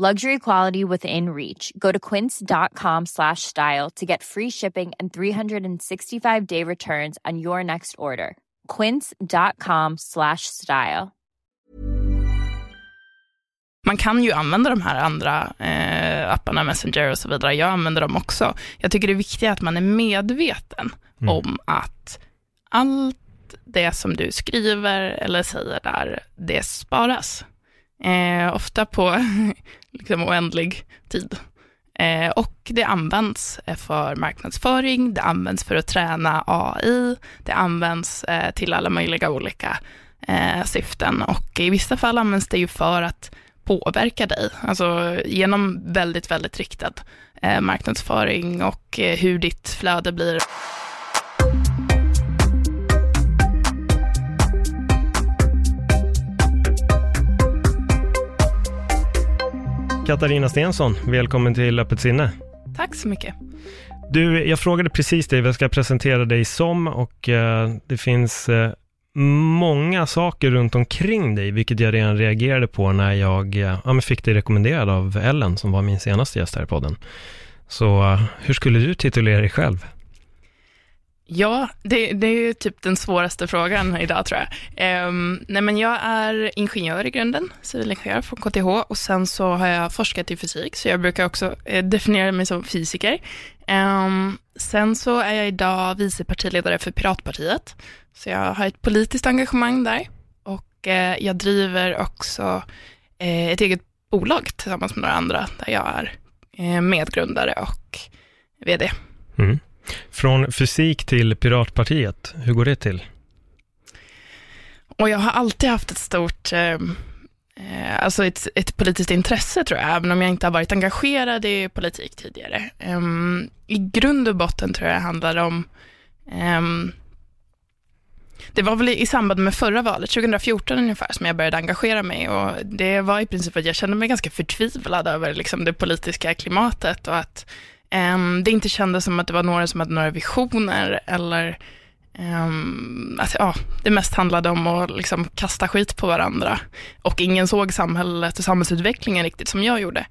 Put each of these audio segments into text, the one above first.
Luxury quality within reach. Go to quince.com slash style to get free shipping and 365 day returns on your next order. Quince.com slash style. Man kan ju använda de här andra eh, apparna, Messenger och så vidare. Jag använder dem också. Jag tycker det är viktigt att man är medveten Mm. om att allt det som du skriver eller säger där, det sparas. Eh, ofta på liksom oändlig tid. Eh, och det används eh, för marknadsföring, det används för att träna AI, det används eh, till alla möjliga olika eh, syften och i vissa fall används det ju för att påverka dig, alltså genom väldigt, väldigt riktad eh, marknadsföring och eh, hur ditt flöde blir. Katarina Stensson, välkommen till Öppet sinne. Tack så mycket. Du, jag frågade precis dig vad jag ska presentera dig som och eh, det finns eh, många saker runt omkring dig, vilket jag redan reagerade på när jag eh, ja, fick dig rekommenderad av Ellen, som var min senaste gäst här i podden. Så hur skulle du titulera dig själv? Ja, det, det är ju typ den svåraste frågan idag tror jag. Um, nej men jag är ingenjör i grunden, civilingenjör från KTH och sen så har jag forskat i fysik, så jag brukar också eh, definiera mig som fysiker. Um, sen så är jag idag vice partiledare för Piratpartiet, så jag har ett politiskt engagemang där och eh, jag driver också eh, ett eget bolag tillsammans med några andra, där jag är eh, medgrundare och vd. Mm. Från fysik till Piratpartiet, hur går det till? Och jag har alltid haft ett stort, ehm, eh, alltså ett, ett politiskt intresse tror jag, även om jag inte har varit engagerad i politik tidigare. Um, I grund och botten tror jag det handlar om, um, det var väl i, i samband med förra valet, 2014 ungefär, som jag började engagera mig och det var i princip att jag kände mig ganska förtvivlad över liksom, det politiska klimatet och att um, det inte kändes som att det var några som hade några visioner eller Um, att, ja, det mest handlade om att liksom kasta skit på varandra. Och ingen såg samhället och samhällsutvecklingen riktigt som jag gjorde.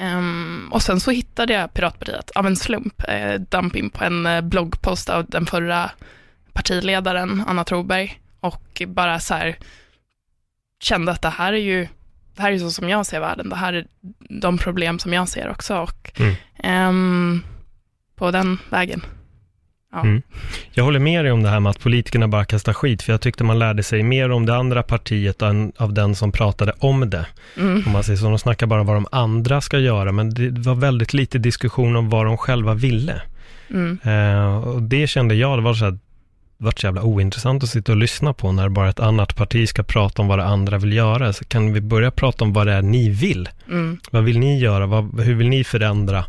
Um, och sen så hittade jag Piratpartiet av en slump, eh, damp in på en eh, bloggpost av den förra partiledaren Anna Troberg. Och bara så här kände att det här är ju det här är så som jag ser världen, det här är de problem som jag ser också och Mm. ehm, på den vägen. Ja. Mm. Jag håller med dig om det här med att politikerna bara kastar skit, för jag tyckte man lärde sig mer om det andra partiet än av den som pratade om det. Mm. Om man säger så, de snackar bara vad de andra ska göra, men det var väldigt lite diskussion om vad de själva ville. Mm. Eh, och det kände jag, det var så här, det var så jävla ointressant att sitta och lyssna på när bara ett annat parti ska prata om vad det andra vill göra. Så kan vi börja prata om vad det är ni vill? Mm. Vad vill ni göra? Vad, hur vill ni förändra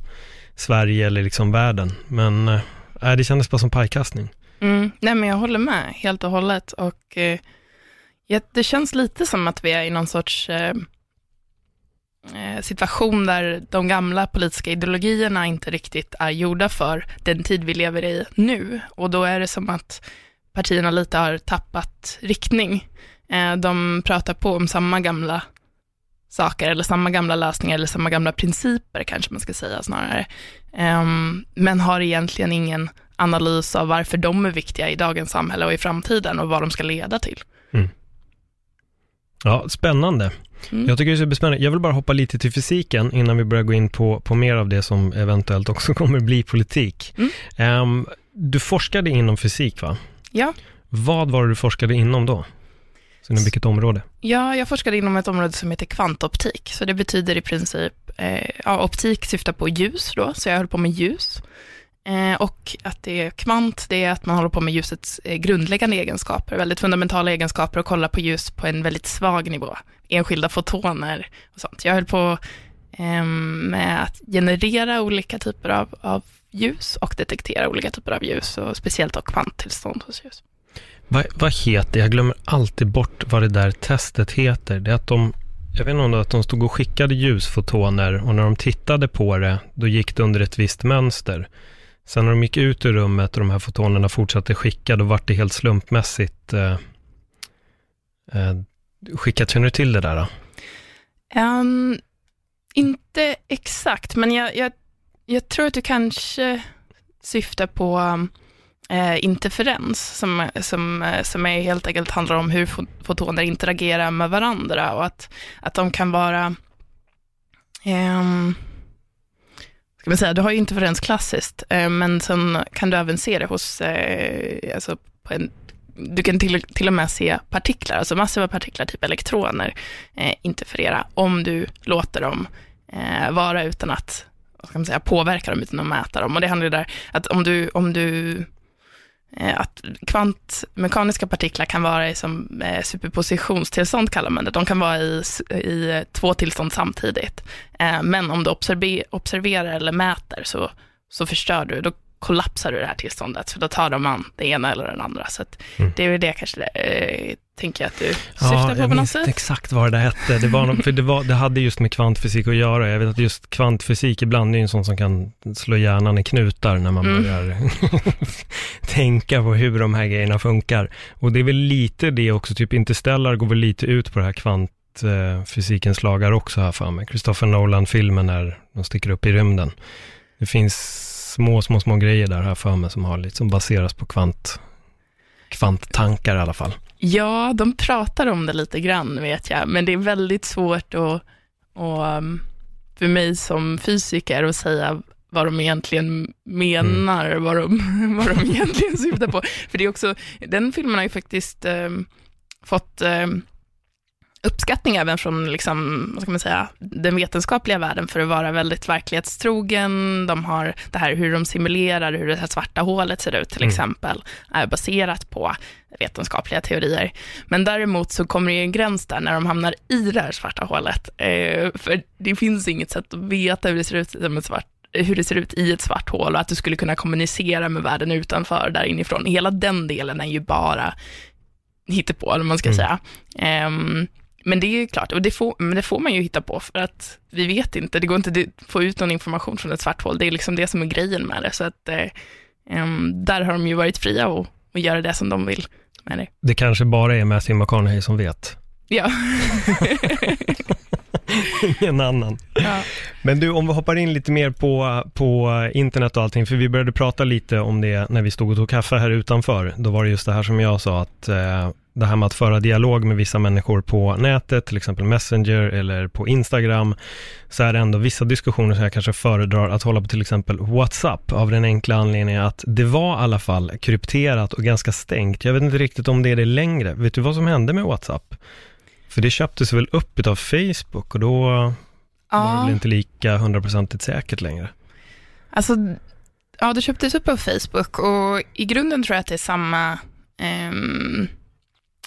Sverige eller liksom världen? Men eh, nej, det kändes bara som pajkastning. Mm. Nej, men jag håller med helt och hållet. Och eh, det känns lite som att vi är i någon sorts eh, Eh, situation där de gamla politiska ideologierna inte riktigt är gjorda för den tid vi lever i nu. Och då är det som att partierna lite har tappat riktning. Eh, de pratar på om samma gamla saker, eller samma gamla lösningar, eller samma gamla principer kanske man ska säga snarare. Ehm, men har egentligen ingen analys av varför de är viktiga i dagens samhälle och i framtiden och vad de ska leda till. Mm. Ja, spännande. Mm. Jag tycker det är superspännande. Jag vill bara hoppa lite till fysiken innan vi börjar gå in på, på mer av det som eventuellt också kommer bli politik. Mm. Ehm, du forskade inom fysik, va? Ja. Vad var det du forskade inom då? Så inom vilket område? Ja, jag forskade inom ett område som heter kvantoptik, så det betyder i princip, eh, ja, optik syftar på ljus då, så jag höll på med ljus. Eh, och att det är kvant, det är att man håller på med ljusets eh, grundläggande egenskaper, väldigt fundamentala egenskaper och kollar på ljus på en väldigt svag nivå, enskilda fotoner och sånt. Jag höll på eh, med att generera olika typer av, av ljus och detektera olika typer av ljus och speciellt då kvanttillstånd hos ljus. Vad, vad heter, jag glömmer alltid bort vad det där testet heter. Det är att de, jag vet inte om det var att de stod och skickade ljusfotoner och när de tittade på det, då gick det under ett visst mönster. Sen när de gick ut ur rummet och de här fotonerna fortsatte skicka, då vart det helt slumpmässigt eh, eh, skickat. Känner du till det där? Då? Um, inte exakt, men jag, jag, jag, tror att du kanske syftar på eh, interferens, som, som, som är helt enkelt handlar om hur fotoner interagerar med varandra och att, att de kan vara um, ska man säga, du har ju interferens klassiskt, eh, men sen kan du även se det hos, eh, alltså på en, du kan till, till och med se partiklar, alltså massiva partiklar, typ elektroner, eh, interferera, om du låter dem eh, vara utan att vad ska man säga, påverka dem, utan att mäta dem. Och det handlar ju där att om du, om du Eh, att kvantmekaniska partiklar kan vara i som eh, superpositionstillstånd kallar man det. De kan vara i, i två tillstånd samtidigt. Eh, men om du observer, observerar eller mäter så, så förstör du, då kollapsar du det här tillståndet, för då tar de an det ena eller den andra. Så mm. det är väl det kanske, eh, tänker jag att du syftar ja, på på något sätt. exakt vad det hette. Det, var något, för det, var, det hade just med kvantfysik att göra. Jag vet att just kvantfysik ibland är en sån som kan slå hjärnan i knutar när man mm. börjar tänka på hur de här grejerna funkar. Och det är väl lite det också, typ Interstellar går väl lite ut på det här kvantfysikens lagar också här för mig. Christopher Nolan-filmen när de sticker upp i rymden. Det finns små, små, små grejer där här för mig som har lite, som baseras på kvant, kvanttankar i alla fall. Ja, de pratar om det lite grann vet jag, men det är väldigt svårt att, och, um, för mig som fysiker att säga vad de egentligen menar, mm. vad, de, vad de egentligen syftar på. För det är också, den filmen har ju faktiskt um, fått um, uppskattning även från liksom, vad ska man säga, den vetenskapliga världen för att vara väldigt verklighetstrogen. De har det här hur de simulerar hur det här svarta hålet ser ut till mm. exempel, är baserat på vetenskapliga teorier. Men däremot så kommer det en gräns där när de hamnar i det här svarta hålet. Eh, för det finns inget sätt att veta hur det ser ut som ett svart hur det ser ut i ett svart hål och att du skulle kunna kommunicera med världen utanför där inifrån. Hela den delen är ju bara hittepå, eller man ska mm. säga. Um, men det är klart, och det får, men det får man ju hitta på för att vi vet inte, det går inte att få ut någon information från ett svart hål. Det är liksom det som är grejen med det. Så att eh, um, där har de ju varit fria och, och göra det som de vill med det. Det kanske bara är Matthew McConaughey som vet. Ja. Ingen annan. Ja. Men du, om vi hoppar in lite mer på, på internet och allting, för vi började prata lite om det när vi stod och tog kaffe här utanför. Då var det just det här som jag sa, att eh, det här med att föra dialog med vissa människor på nätet, till exempel Messenger eller på Instagram, så är det ändå vissa diskussioner som jag kanske föredrar att hålla på till exempel WhatsApp, av den enkla anledningen att det var i alla fall krypterat och ganska stängt. Jag vet inte riktigt om det är det längre. Vet du vad som hände med WhatsApp? För det köptes väl upp av Facebook och då ja. var det väl inte lika hundraprocentigt säkert längre. Alltså, ja, det köptes upp av Facebook och i grunden tror jag att det är samma um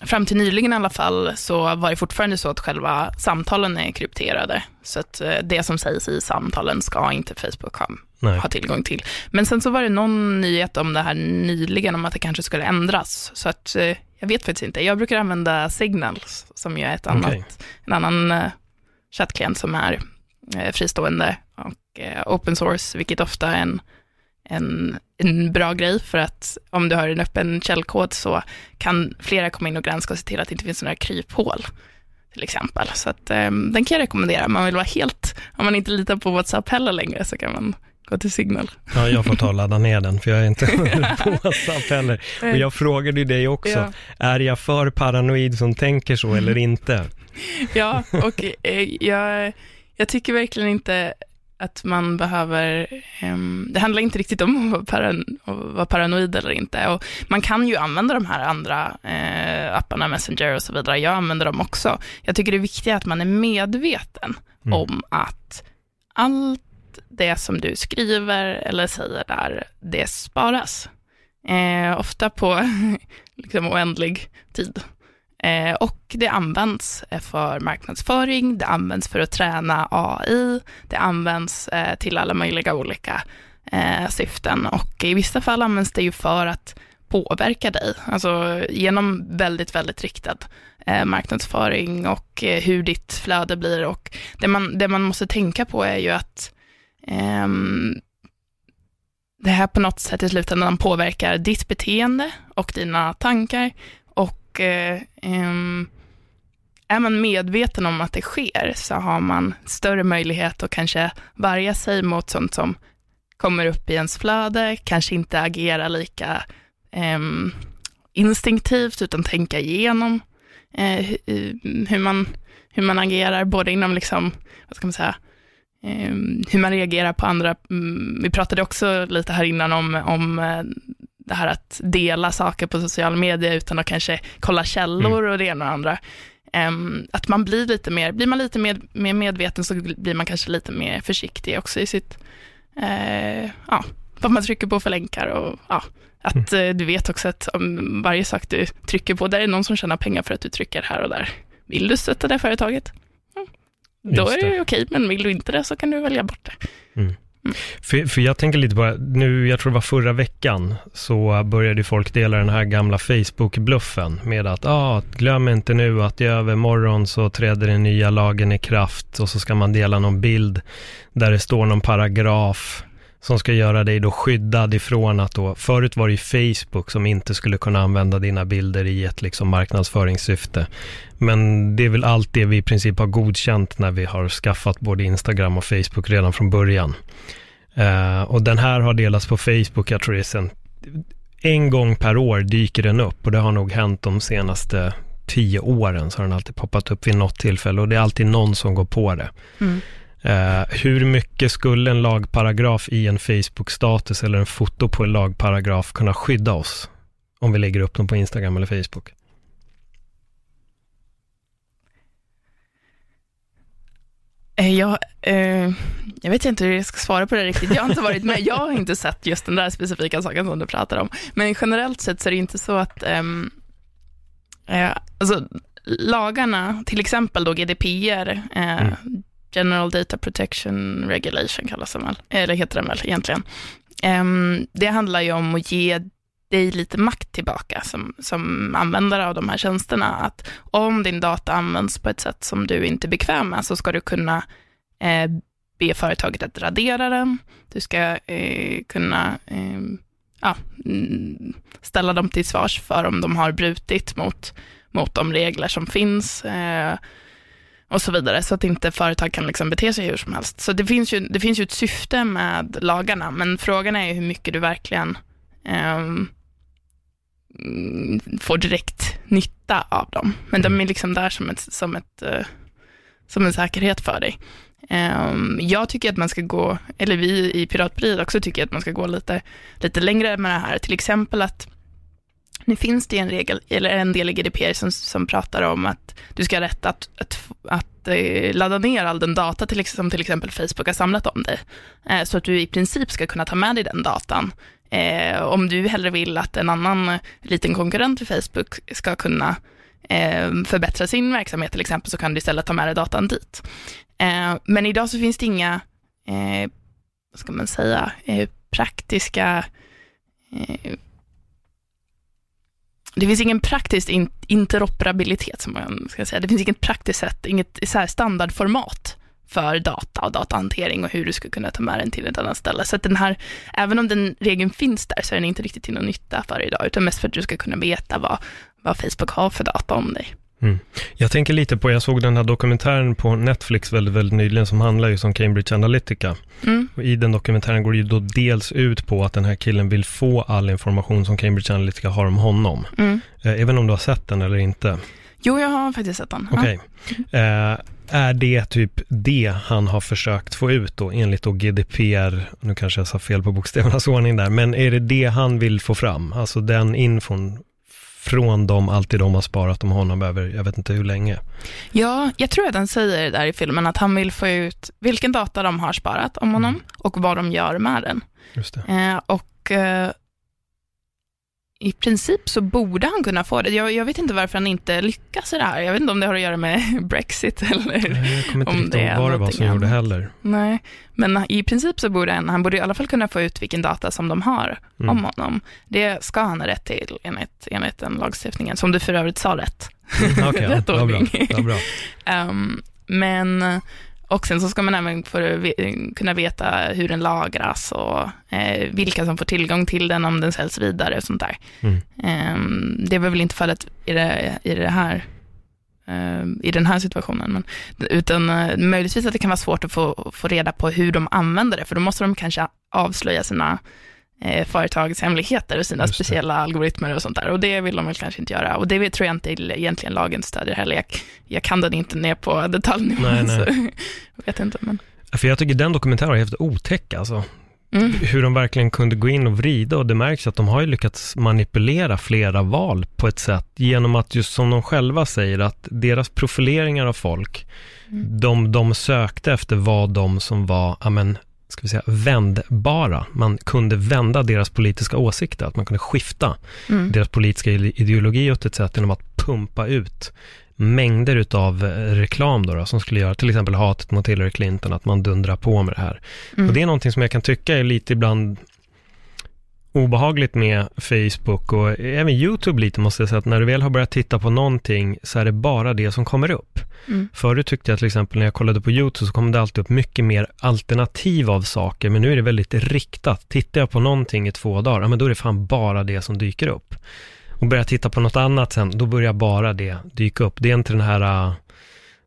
fram till nyligen i alla fall så var det fortfarande så att själva samtalen är krypterade. Så att eh, det som sägs i samtalen ska inte Facebook ha, ha tillgång till. Men sen så var det någon nyhet om det här nyligen, om att det kanske skulle ändras. Så att eh, jag vet faktiskt inte. Jag brukar använda Signals, som ju är ett annat, okay. en annan uh, chattklient som är uh, fristående och uh, open source, vilket ofta är en en, en bra grej, för att om du har en öppen källkod så kan flera komma in och granska och se till att det inte finns några kryphål, till exempel. Så att, um, den kan jag rekommendera. Man vill vara helt, om man inte litar på WhatsApp heller längre, så kan man gå till Signal. Ja, jag får ta och ladda ner den, för jag är inte på WhatsApp heller. Och jag frågade ju dig också, ja. är jag för paranoid som tänker så eller inte? Ja, och eh, jag, jag tycker verkligen inte att man behöver, um, det handlar inte riktigt om att vara, paran, att vara, paranoid eller inte. Och man kan ju använda de här andra uh, apparna, Messenger och så vidare. Jag använder dem också. Jag tycker det är viktigt att man är medveten mm. om att allt det som du skriver eller säger där, det sparas. Eh, ofta på liksom oändlig tid. Eh, och det används eh, för marknadsföring, det används för att träna AI, det används eh, till alla möjliga olika eh, syften och i vissa fall används det ju för att påverka dig, alltså genom väldigt, väldigt riktad eh, marknadsföring och eh, hur ditt flöde blir och det man, det man måste tänka på är ju att Ehm, det här på något sätt i slutändan påverkar ditt beteende och dina tankar och eh, ehm, är man medveten om att det sker så har man större möjlighet att kanske värja sig mot sånt som kommer upp i ens flöde, kanske inte agera lika eh, instinktivt utan tänka igenom eh, hur, man, hur man agerar, både inom liksom, vad ska man säga, hur man reagerar på andra. Mm, vi pratade också lite här innan om, om eh, det här att dela saker på sociala medier utan att kanske kolla källor mm. och det ena och det andra. Um, att man blir lite mer, blir man lite mer, mer medveten så blir man kanske lite mer försiktig också i sitt, uh, ja, vad man trycker på för länkar och ja, att mm. uh, du vet också att om varje sak du trycker på, där är någon som tjänar pengar för att du trycker här och där. Vill du stötta det företaget? Då är det okej, men vill du inte det så kan du välja bort det. Mm. Mm. För, för jag tänker lite på, nu, jag tror det var förra veckan, så började folk dela den här gamla Facebook-bluffen med att, ah, glöm inte nu att i övermorgon så träder den nya lagen i kraft och så ska man dela någon bild där det står någon paragraf som ska göra dig då skyddad ifrån att då, förut var det ju Facebook som inte skulle kunna använda dina bilder i ett liksom marknadsföringssyfte. Men det är väl allt det vi i princip har godkänt när vi har skaffat både Instagram och Facebook redan från början. Uh, och den här har delats på Facebook, jag tror det är sen, en gång per år dyker den upp och det har nog hänt de senaste tio åren så har den alltid poppat upp vid något tillfälle och det är alltid någon som går på det. Mm. Uh, hur mycket skulle en lagparagraf i en Facebook-status eller en foto på en lagparagraf kunna skydda oss? Om vi lägger upp dem på Instagram eller Facebook? Eh, jag, eh, jag vet inte hur jag ska svara på det riktigt. Jag har inte varit med. Jag har inte sett just den där specifika saken som du pratar om. Men generellt sett så är det inte så att ehm, eh, alltså, lagarna, till exempel då GDPR, eh, mm. General Data Protection Regulation kallas den väl, eller heter den väl egentligen. Um, det handlar ju om att ge dig lite makt tillbaka som, som användare av de här tjänsterna. Att om din data används på ett sätt som du inte är bekväm med så ska du kunna eh, be företaget att radera den. Du ska eh, kunna eh, ja, mm, ställa dem till svars för om de har brutit mot, mot de regler som finns eh, och så vidare, så att inte företag kan liksom bete sig hur som helst. Så det finns, ju, det finns ju ett syfte med lagarna, men frågan är ju hur mycket du verkligen um, får direkt nytta av dem. Men mm. de är liksom där som, ett, som, ett, uh, som en säkerhet för dig. Um, jag tycker att man ska gå, eller vi i Piratpartiet också tycker att man ska gå lite, lite längre med det här. Till exempel att nu finns det en regel, eller en del i GDPR som, som pratar om att du ska ha rätt att, att, att eh, ladda ner all den data till, som till exempel Facebook har samlat om dig. Eh, så att du i princip ska kunna ta med dig den datan Eh, om du hellre vill att en annan liten konkurrent till Facebook ska kunna eh, förbättra sin verksamhet till exempel, så kan du istället ta med dig datan dit. Eh, men idag så finns det inga, eh, vad ska man säga, eh, praktiska eh, det finns ingen praktisk interoperabilitet, som man ska säga. Det finns inget praktiskt sätt, inget så standardformat för data och datahantering och hur du ska kunna ta med den till ett annat ställe. Så att den här, även om den regeln finns där, så är den inte riktigt till någon nytta för dig idag, utan mest för att du ska kunna veta vad, vad Facebook har för data om dig. Mm. Jag tänker lite på, jag såg den här dokumentären på Netflix väldigt, väldigt nyligen som handlar just om Cambridge Analytica. Mm. I den dokumentären går det ju då dels ut på att den här killen vill få all information som Cambridge Analytica har om honom. Mm. Eh, även om du har sett den eller inte. Jo, jag har faktiskt sett den. Okej. Okay. Eh, är det typ det han har försökt få ut då, enligt då GDPR, nu kanske jag sa fel på bokstävernas ordning där, men är det det han vill få fram? Alltså den infon från dem, alltid de har sparat om honom över, jag vet inte hur länge. Ja, jag tror att han säger där i filmen att han vill få ut vilken data de har sparat om honom mm. och vad de gör med den. Just eh, och eh, i princip så borde han kunna få det. Jag, jag, vet inte varför han inte lyckas i det här. Jag vet inte om det har att göra med Brexit eller jag kommer inte riktigt ihåg vad det var som gjorde heller. Nej, men i princip så borde han, han borde i alla fall kunna få ut vilken data som de har mm. om honom. Det ska han ha rätt till enligt, enligt den lagstiftningen, som du för övrigt sa rätt. Mm, okay, rätt ja, ordning. Bra, bra. um, men och sen så ska man även för, kunna veta hur den lagras och eh, vilka som får tillgång till den om den säljs vidare och sånt där. Mm. Eh, det var väl inte fallet i det, i det här eh, i den här situationen, men, utan eh, möjligtvis att det kan vara svårt att få, få reda på hur de använder det, för då måste de kanske avslöja sina eh, företagshemligheter och sina speciella algoritmer och sånt där. Och det vill de väl kanske inte göra. Och det tror jag inte egentligen lagen stödjer heller. Jag, jag kan den inte ner på detaljnivå, nej, nej. så jag vet inte. Men... För jag tycker den dokumentären är helt otäck alltså. Mm. Hur de verkligen kunde gå in och vrida och det märks att de har ju lyckats manipulera flera val på ett sätt genom att just som de själva säger att deras profileringar av folk, mm. de, de sökte efter vad de som var, amen, ska vi säga, vändbara. Man kunde vända deras politiska åsikter, att man kunde skifta mm. deras politiska ideologi åt ett sätt genom att pumpa ut mängder utav eh, reklam då, då, som skulle göra till exempel hatet mot Hillary Clinton, att man dundrar på med det här. Mm. Och det är någonting som jag kan tycka är lite ibland obehagligt med Facebook och även YouTube lite måste jag säga, att när du väl har börjat titta på någonting så är det bara det som kommer upp. Mm. Förut tyckte jag till exempel när jag kollade på YouTube så kom det alltid upp mycket mer alternativ av saker, men nu är det väldigt riktat. Tittar jag på någonting i två dagar, ja, men då är det fan bara det som dyker upp. Och börjar jag titta på något annat sen, då börjar bara det dyka upp. Det är inte den här, äh,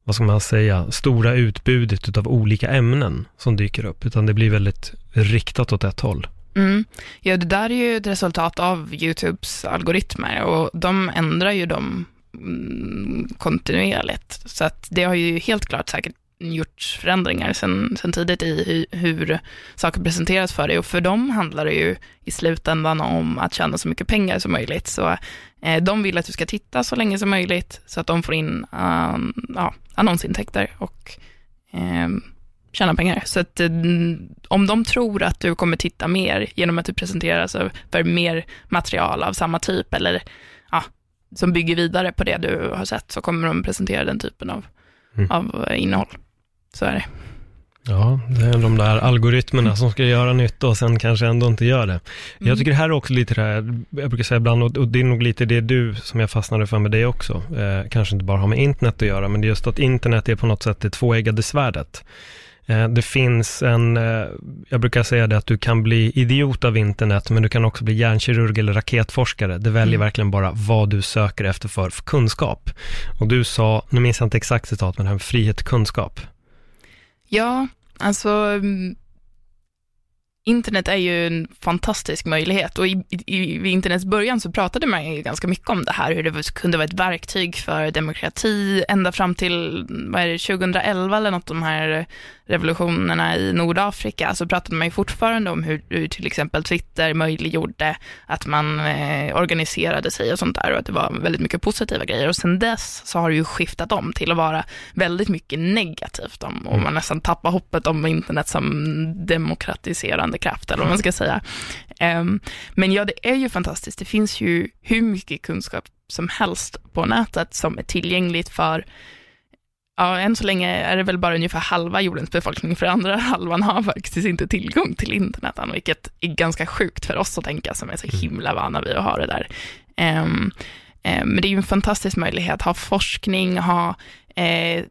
vad ska man säga, stora utbudet av olika ämnen som dyker upp, utan det blir väldigt riktat åt ett håll. Mm. Ja, det där är ju ett resultat av YouTubes algoritmer och de ändrar ju dem mm, kontinuerligt. Så att det har ju helt klart säkert gjorts förändringar sen, sen tidigt i hur, hur saker presenteras för dig och för dem handlar det ju i slutändan om att tjäna så mycket pengar som möjligt. Så eh, de vill att du ska titta så länge som möjligt så att de får in uh, ja, annonsintäkter och eh, tjäna pengar. Så att eh, om de tror att du kommer titta mer genom att du presenteras för mer material av samma typ eller ja, som bygger vidare på det du har sett så kommer de presentera den typen av, mm. av innehåll. Så är det. Ja, det är de där algoritmerna som ska göra nytta och sen kanske ändå inte gör det. Mm. Jag tycker det här är också lite det här, jag brukar säga ibland, och det är nog lite det du som jag fastnade för med dig också, eh, kanske inte bara har med internet att göra, men det är just att internet är på något sätt det tvåeggade svärdet. Eh, det finns en, eh, jag brukar säga det att du kan bli idiot av internet, men du kan också bli hjärnkirurg eller raketforskare. Det väljer mm. verkligen bara vad du söker efter för kunskap. Och du sa, nu minns jag inte exakt citat, men det här med frihet kunskap. Ja, alltså mm, internet är ju en fantastisk möjlighet och i, i, vid internets början så pratade man ju ganska mycket om det här, hur det kunde vara ett verktyg för demokrati ända fram till, vad är det, 2011 eller något, de här revolutionerna i Nordafrika, så pratade man ju fortfarande om hur, hur till exempel Twitter möjliggjorde att man eh, organiserade sig och sånt där och att det var väldigt mycket positiva grejer. Och sen dess så har det ju skiftat om till att vara väldigt mycket negativt om, och mm. man nästan tappar hoppet om internet som demokratiserande kraft, eller vad man ska säga. Um, men ja, det är ju fantastiskt. Det finns ju hur mycket kunskap som helst på nätet som är tillgängligt för Ja, än så länge är det väl bara ungefär halva jordens befolkning, för andra halvan har faktiskt inte tillgång till internet än, vilket är ganska sjukt för oss att tänka, som är så mm. himla vana vid att ha det där. Um, men det är ju en fantastisk möjlighet, ha forskning, ha eh,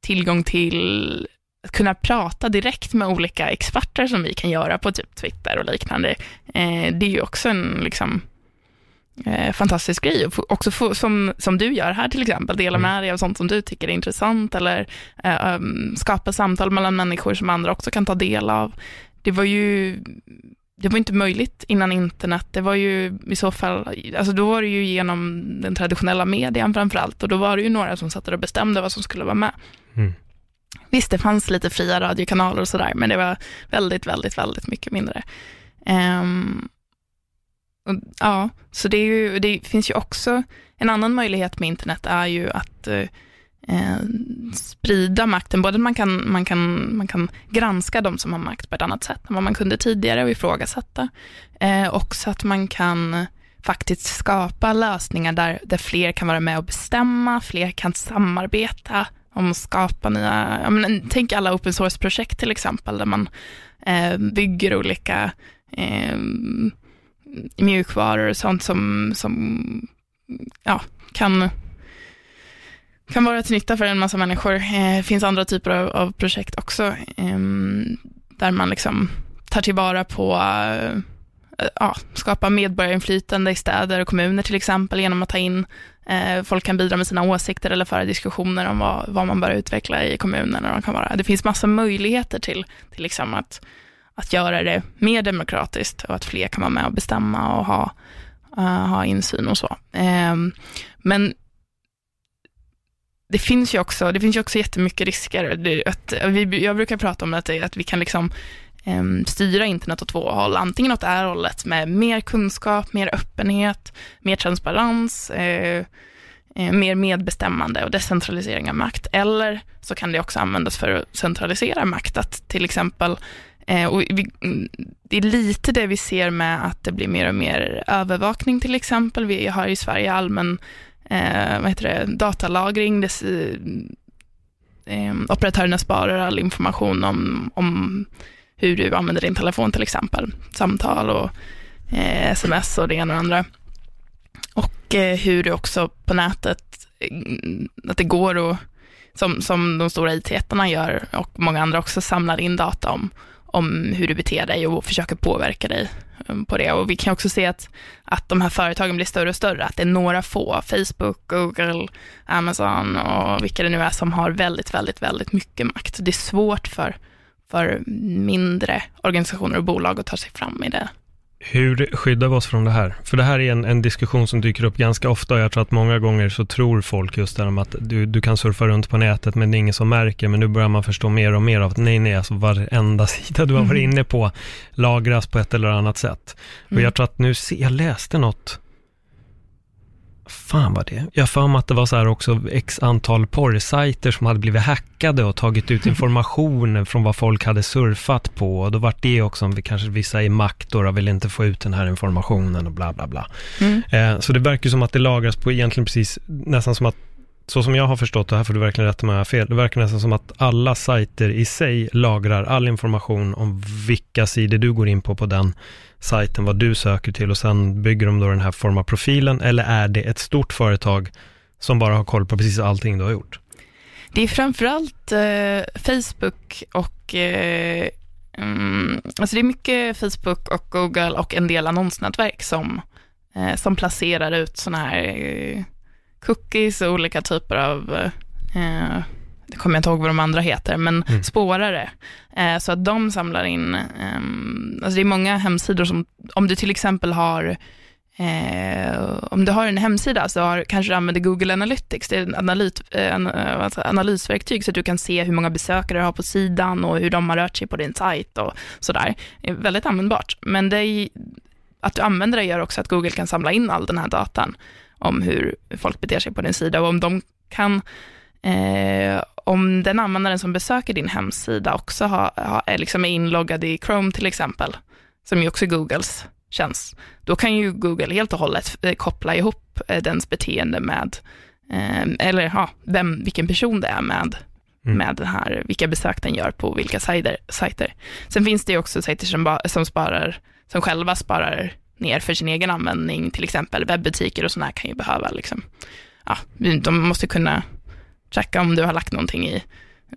tillgång till att kunna prata direkt med olika experter som vi kan göra på typ Twitter och liknande. Eh, det är ju också en liksom, eh, fantastisk grej. Och också få, som, som du gör här till exempel, dela mm. med dig av sånt som du tycker är intressant eller eh, um, skapa samtal mellan människor som andra också kan ta del av. Det var ju det var inte möjligt innan internet. Det var ju i så fall, alltså då var det ju genom den traditionella median framför allt och då var det ju några som satt och bestämde vad som skulle vara med. Mm. Visst, det fanns lite fria radiokanaler och sådär, men det var väldigt, väldigt, väldigt mycket mindre. Um, ja, så det, ju, det, finns ju också, en annan möjlighet med internet är ju att eh, eh, sprida makten, både att man kan, man, kan, man kan granska de som har makt på ett annat sätt än vad man kunde tidigare och ifrågasätta, eh, också att man kan faktiskt skapa lösningar där, där fler kan vara med och bestämma, fler kan samarbeta om att skapa nya, ja, men, tänk alla open source-projekt till exempel, där man eh, bygger olika eh, mjukvaror och sånt som, som ja, kan, kan vara till nytta för en massa människor. Det eh, finns andra typer av, av projekt också, eh, där man liksom tar tillvara på eh, Eh, ja, skapa medborgarinflytande i städer och kommuner till exempel genom att ta in eh, folk kan bidra med sina åsikter eller föra diskussioner om vad, vad man bör utveckla i kommunen. Och kan vara. Det finns massa möjligheter till, till liksom att, att göra det mer demokratiskt och att fler kan vara med och bestämma och ha, uh, ha insyn och så. Eh, men det finns ju också, det finns ju också jättemycket risker. Det, att, vi, jag brukar prata om att, att vi kan liksom Ehm, styra internet åt två håll. Antingen åt det här hållet med mer kunskap, mer öppenhet, mer transparens, eh, eh, mer medbestämmande och decentralisering av makt. Eller så kan det också användas för att centralisera makt. Att till exempel, eh, och vi, mm, det är lite det vi ser med att det blir mer och mer övervakning till exempel. Vi har i Sverige allmän eh, vad heter det, datalagring. Dess, eh, operatörerna sparar all information om, om hur du använder din telefon till exempel. Samtal och eh, sms och det ena och det andra. Och eh, hur du också på nätet, mm, att det går att, som, som de stora IT-jättarna gör och många andra också samlar in data om, om hur du beter dig och försöker påverka dig mm, på det. Och vi kan också se att, att de här företagen blir större och större, att det är några få, Facebook, Google, Amazon och vilka det nu är som har väldigt, väldigt, väldigt mycket makt. Det är svårt för för mindre organisationer och bolag att ta sig fram i det. Hur skyddar vi oss från det här? För det här är en, en diskussion som dyker upp ganska ofta och jag tror att många gånger så tror folk just det om att du, du kan surfa runt på nätet men det är ingen som märker, men nu börjar man förstå mer och mer av att nej, nej, alltså varenda sida du har varit mm. inne på lagras på ett eller annat sätt. Och mm. jag tror att nu, jag läste något fan var det? Jag för mig att det var så här också x antal porrsajter som hade blivit hackade och tagit ut information från vad folk hade surfat på. Och då var det också, kanske vissa i makt då, vill inte få ut den här informationen och bla bla bla. Mm. Eh, så det verkar som att det lagras på egentligen precis, nästan som att så som jag har förstått det, här får du verkligen rätta mig om jag har fel, det verkar nästan som att alla sajter i sig lagrar all information om vilka sidor du går in på på den sajten, vad du söker till och sen bygger de då den här form av profilen eller är det ett stort företag som bara har koll på precis allting du har gjort? Det är framförallt eh, Facebook och eh, mm, alltså det är mycket Facebook och Google och en del annonsnätverk som, eh, som placerar ut sådana här eh, cookies och olika typer av eh, det kommer jag inte ihåg vad de andra heter, men mm. spårare. Eh, så att de samlar in, eh, alltså det är många hemsidor som, om du till exempel har Eh, om du har en hemsida så har, kanske du använder Google Analytics, det är ett analyt, eh, alltså analysverktyg så att du kan se hur många besökare du har på sidan och hur de har rört sig på din sajt och sådär. Det är väldigt användbart. Men det är, att du använder det gör också att Google kan samla in all den här datan om hur folk beter sig på din sida och om de kan Eh, om den användaren som besöker din hemsida också har, har, är, liksom inloggad i Chrome till exempel, som ju också är Googles tjänst, då kan ju Google helt och hållet eh, koppla ihop eh, dens beteende med, eh, eller ja, vem, vilken person det är med, mm. med den här, vilka besök den gör på vilka sajter. sajter. Sen finns det ju också sajter som, som, sparar, som själva sparar ner för sin egen användning, till exempel webbutiker och sådana kan ju behöva, liksom, ja, de måste kunna tracka om du har lagt någonting i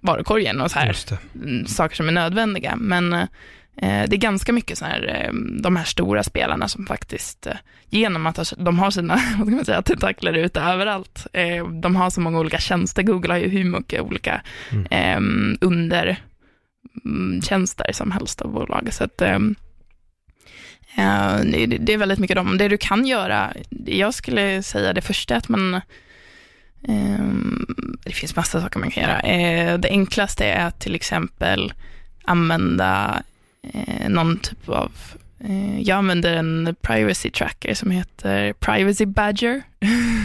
varukorgen och så här mm, saker som är nödvändiga. Men eh, det är ganska mycket så här, eh, de här stora spelarna som faktiskt, eh, genom att de har sina, vad ska man säga, tentakler ute överallt, eh, de har så många olika tjänster, Google har ju hur mycket olika mm. eh, undertjänster som helst av bolag. Så att, eh, det är väldigt mycket de, det du kan göra, jag skulle säga det första att man ehm, det finns massa saker man kan göra. Eh, det enklaste är att till exempel använda eh, någon typ av eh, jag använder en privacy tracker som heter Privacy Badger.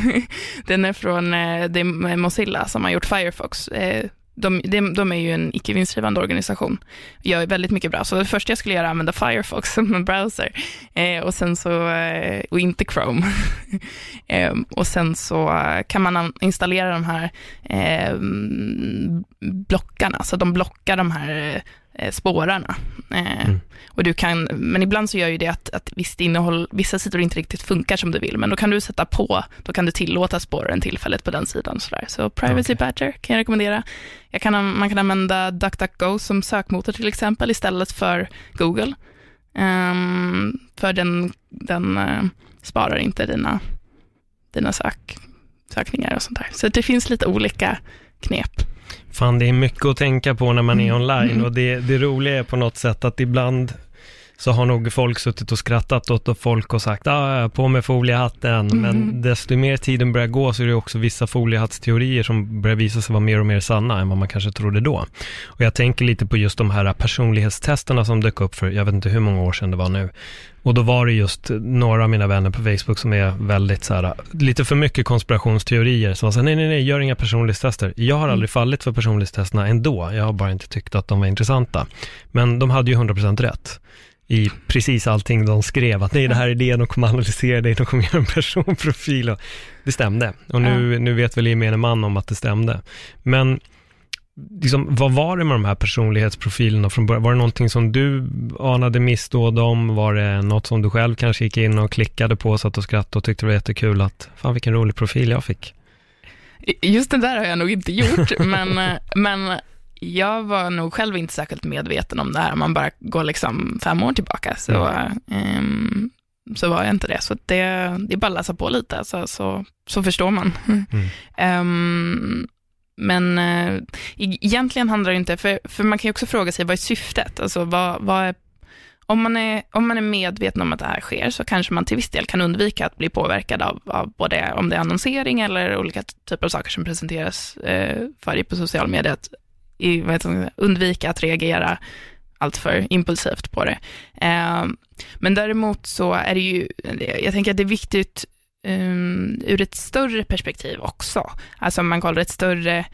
Den är från det är Mozilla som har gjort Firefox de, de, de är ju en icke vinstdrivande organisation. Gör väldigt mycket bra. Så det första jag skulle göra är att använda Firefox som en browser. Eh, och sen så, eh, och inte Chrome. eh, och sen så eh, kan man installera de här eh, blockarna, så de blockar de här eh, spårarna. Eh, mm. Och du kan, men ibland så gör ju det att, att visst innehåll, vissa sidor inte riktigt funkar som du vill, men då kan du sätta på, då kan du tillåta spåren tillfället på den sidan. Så, där. så Privacy okay. Badger kan jag rekommendera. Jag kan, man kan använda DuckDuckGo som sökmotor till exempel istället för Google. Um, för den, den uh, sparar inte dina, dina sök, sökningar och sånt där. Så det finns lite olika knep. Fan, det är mycket att tänka på när man är mm. online mm. och det, det roliga är på något sätt att ibland så har nog folk suttit och skrattat åt folk och sagt ah, på med foliehatten, mm. men desto mer tiden börjar gå så är det också vissa foliehattsteorier som börjar visa sig vara mer och mer sanna än vad man kanske trodde då. Och jag tänker lite på just de här personlighetstesterna som dök upp för, jag vet inte hur många år sedan det var nu. Och då var det just några av mina vänner på Facebook som är väldigt så här, lite för mycket konspirationsteorier, som var så här, nej, nej, nej, gör inga personlighetstester. Jag har mm. aldrig fallit för personlighetstesterna ändå, jag har bara inte tyckt att de var intressanta. Men de hade ju 100% rätt i precis allting de skrev, att nej, det här är det, de kommer analysera dig, de kommer göra en personprofil och det stämde. Och nu, ja. nu vet väl gemene man om att det stämde. Men liksom, vad var det med de här personlighetsprofilerna från början? Var det någonting som du anade missdåd om? Var det något som du själv kanske gick in och klickade på, satt och skrattade och tyckte det var jättekul att, fan vilken rolig profil jag fick? Just det där har jag nog inte gjort, men, men jag var nog själv inte särskilt medveten om det här, om man bara går liksom fem år tillbaka, så, um, så var jag inte det. Så det, det är bara att läsa på lite, så, så, så förstår man. Mm. um, men uh, egentligen handlar det inte, för, för man kan ju också fråga sig, vad är syftet? Alltså vad, vad är om man, är, om man är medveten om att det här sker så kanske man till viss del kan undvika att bli påverkad av, av både om det är annonsering eller olika typer av saker som presenteras eh, för dig på social media. Att i, jag, undvika att reagera alltför impulsivt på det. Eh, men däremot så är det ju, jag tänker att det är viktigt um, ur ett större perspektiv också. Alltså om man kollar ett större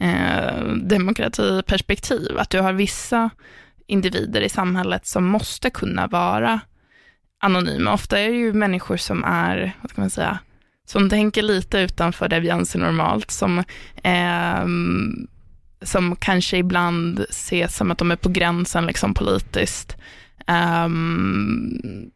eh, demokratiperspektiv, att du har vissa individer i samhället som måste kunna vara anonyma. Ofta är det ju människor som är, vad ska man säga, som tänker lite utanför det vi anser normalt, som eh, som kanske ibland ses som att de är på gränsen liksom politiskt. Um,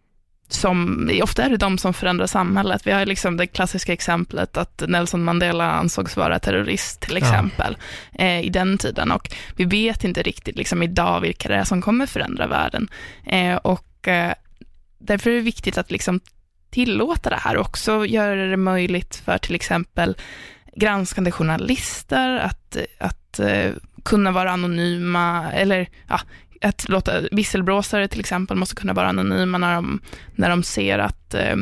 som, ofta är det de som förändrar samhället. Vi har liksom det klassiska exemplet att Nelson Mandela ansågs vara terrorist till exempel ja. eh, i den tiden och vi vet inte riktigt liksom idag vilka det är som kommer förändra världen. Eh, och eh, därför är det viktigt att liksom tillåta det här och också göra det möjligt för till exempel granskande journalister att, att eh, kunna vara anonyma, eller ja, att låta visselblåsare till exempel måste kunna vara anonyma när de, när de ser att Eh,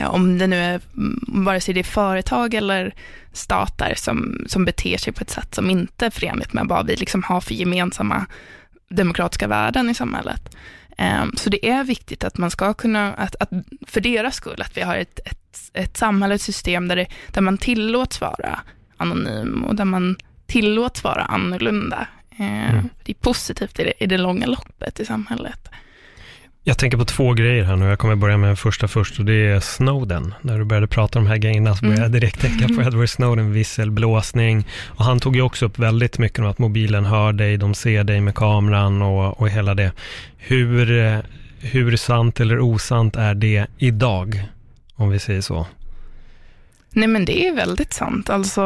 eh om det nu är, mm, vare sig det är företag eller stater som, som beter sig på ett sätt som inte är förenligt med vad vi liksom har för gemensamma demokratiska värden i samhället. Eh, så det är viktigt att man ska kunna, att, att för deras skull, att vi har ett, ett ett samhälle, ett system där, det, där man tillåts vara anonym och där man tillåts vara annorlunda. Eh, mm. Det är positivt i det, i det långa loppet i samhället. Jag tänker på två grejer här nu. Jag kommer börja med den första först och det är Snowden. När du började prata om de här grejerna så började jag direkt tänka på Edward Snowden, visselblåsning. Och han tog ju också upp väldigt mycket om att mobilen hör dig, de ser dig med kameran och, och hela det. Hur, eh, hur sant eller osant är det idag? Om vi säger så? Nej, men det är väldigt sant. Alltså,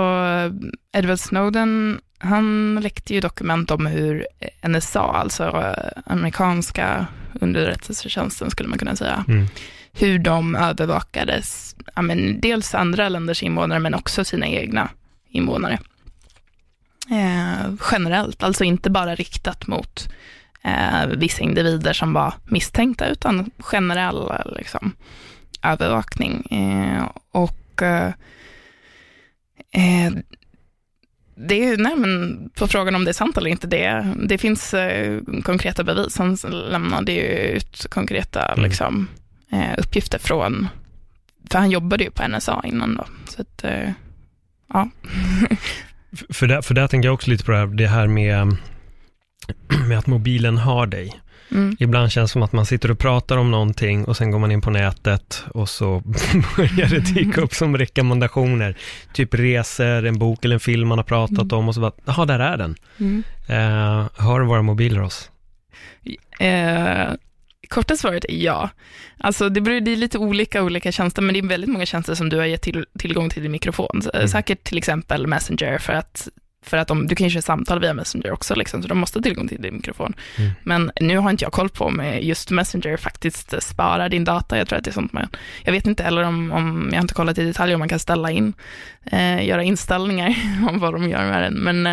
Edward Snowden, han läckte ju dokument om hur NSA, alltså eh, amerikanska underrättelsetjänsten skulle man kunna säga, mm. hur de övervakades, ja, men dels andra länders invånare, men också sina egna invånare. Eh, generellt, alltså inte bara riktat mot eh, vissa individer som var misstänkta, utan generella liksom, övervakning. Eh, och eh, eh, det är, nej men på frågan om det är sant eller inte, det, det finns eh, konkreta bevis. Han lämnade ju ut konkreta mm. liksom, eh, uppgifter från, för han jobbade ju på NSA innan då. Så att, eh, ja. För där, för där tänker jag också lite på det här, det här med, med att mobilen har dig. Mm. Ibland känns det som att man sitter och pratar om någonting och sen går man in på nätet och så börjar det dyka upp som rekommendationer. Typ resor, en bok eller en film man har pratat mm. om och så bara, jaha, där är den. Mm. Eh, har våra mobiler oss? Eh, korta svaret är ja. Alltså det, beror, det är lite olika olika tjänster, men det är väldigt många tjänster som du har gett till, tillgång till din mikrofon. Mm. Säkert till exempel Messenger för att för att de, du kan ju köra samtal via Messenger också, liksom, så de måste ha tillgång till din mikrofon. Mm. Men nu har inte jag koll på om just Messenger faktiskt sparar din data. Jag tror att det är sånt man, jag vet inte heller om, om jag har inte kollat i detalj om man kan ställa in, eh, göra inställningar om vad de gör med den. Men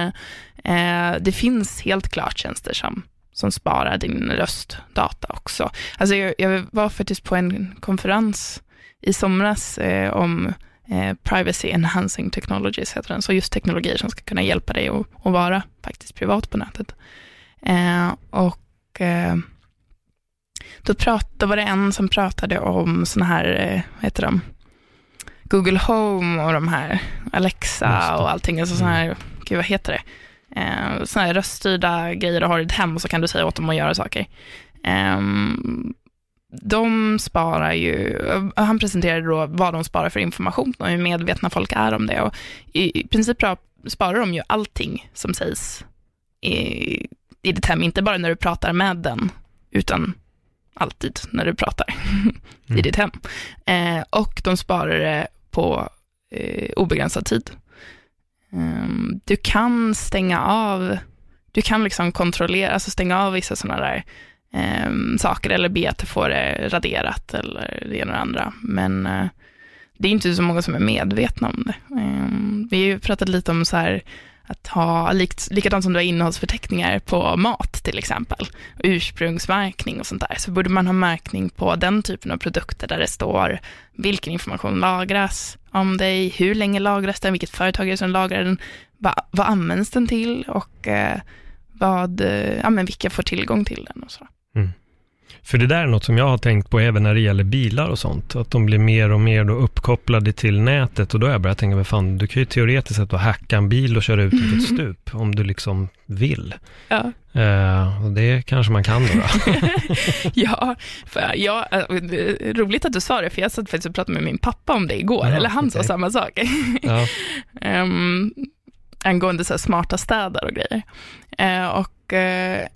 eh, det finns helt klart tjänster som, som sparar din röstdata också. Alltså jag, jag var faktiskt på en konferens i somras eh, om Eh, privacy enhancing technologies heter den, så just teknologier som ska kunna hjälpa dig att, att vara faktiskt privat på nätet. Eh, och eh, då, prat, då var det en som pratade om sådana här, eh, vad heter de, Google Home och de här, Alexa och allting, alltså sådana här, gud vad heter det, eh, sådana här röststyrda grejer du har i ditt hem och så kan du säga åt dem att göra saker. Um, de sparar ju, han presenterade då vad de sparar för information och hur medvetna folk är om det. Och i, princip sparar de ju allting som sägs i, i ditt hem, inte bara när du pratar med den, utan alltid när du pratar mm. i ditt hem. Eh, och de sparar det på eh, obegränsad tid. Um, du kan stänga av, du kan liksom kontrollera, alltså stänga av vissa sådana där eh, saker eller be att få det eh, raderat eller det ena och det andra. Men eh, det är inte så många som är medvetna om det. Eh, vi har ju pratat lite om så här att ha, likt, likadant som du har innehållsförteckningar på mat till exempel, ursprungsmärkning och sånt där, så borde man ha märkning på den typen av produkter där det står vilken information lagras om dig, hur länge lagras den, vilket företag är det som lagrar den, vad, vad används den till och eh, vad, eh, ja, men vilka får tillgång till den och så. Mm. För det där är något som jag har tänkt på även när det gäller bilar och sånt. Att de blir mer och mer då uppkopplade till nätet och då har jag börjat tänka, men fan, du kan ju teoretiskt sett hacka en bil och köra ut den för ett stup om du liksom vill. Ja. Uh, och det kanske man kan då. då. ja, för ja, eh, roligt att du sa det, för jag satt faktiskt och pratade med min pappa om det igår, ja, eller han okay. sa samma sak. ja. um, angående så smarta städer och grejer. Uh, och uh,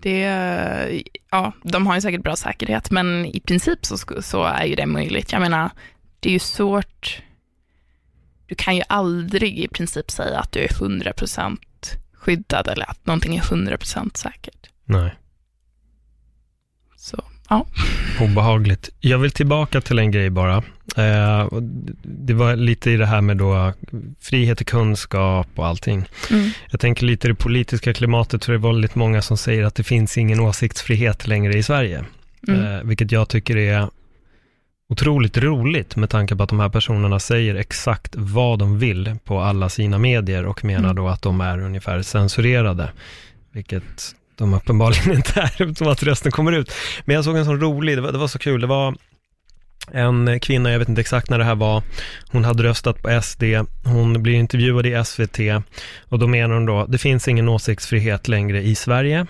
det, ja, de har ju säkert bra säkerhet, men i princip så, så är ju det möjligt. Jag menar, det är ju svårt. Du kan ju aldrig i princip säga att du är 100% skyddad eller att någonting är 100% säkert. Nej. Så, ja. Obehagligt. Jag vill tillbaka till en grej bara. Eh, det var lite i det här med då frihet till kunskap och allting. Mm. Jag tänker lite i det politiska klimatet, så det är väldigt många som säger att det finns ingen åsiktsfrihet längre i Sverige. Mm. Eh, vilket jag tycker är otroligt roligt med tanke på att de här personerna säger exakt vad de vill på alla sina medier och menar mm. då att de är ungefär censurerade. Vilket de uppenbarligen inte är, som att rösten kommer ut. Men jag såg en sån rolig, det var, det var så kul, det var en kvinna, jag vet inte exakt när det här var, hon hade röstat på SD, hon blir intervjuad i SVT och då menar hon då, det finns ingen åsiktsfrihet längre i Sverige.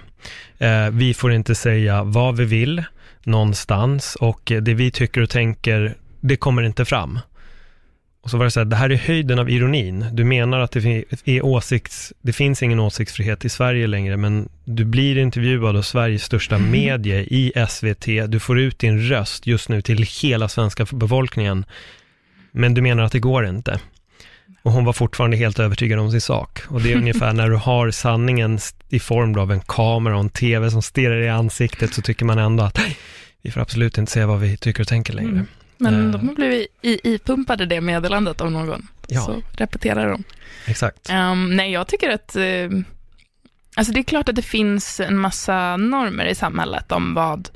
Eh, vi får inte säga vad vi vill någonstans och det vi tycker och tänker, det kommer inte fram. Och så var det så här, det här är höjden av ironin. Du menar att det, är åsikts, det finns ingen åsiktsfrihet i Sverige längre, men du blir intervjuad av Sveriges största mm. medie i SVT. Du får ut din röst just nu till hela svenska befolkningen. Men du menar att det går inte. Och hon var fortfarande helt övertygad om sin sak. Och det är ungefär när du har sanningen i form av en kamera och en tv som stirrar i ansiktet, så tycker man ändå att vi får absolut inte säga vad vi tycker och tänker längre. Mm. Men uh, de har blivit ipumpade det meddelandet av någon. Ja. Så repeterar de. Exakt. Um, nej, jag tycker att, uh, alltså det är klart att det finns en massa normer i samhället om vad,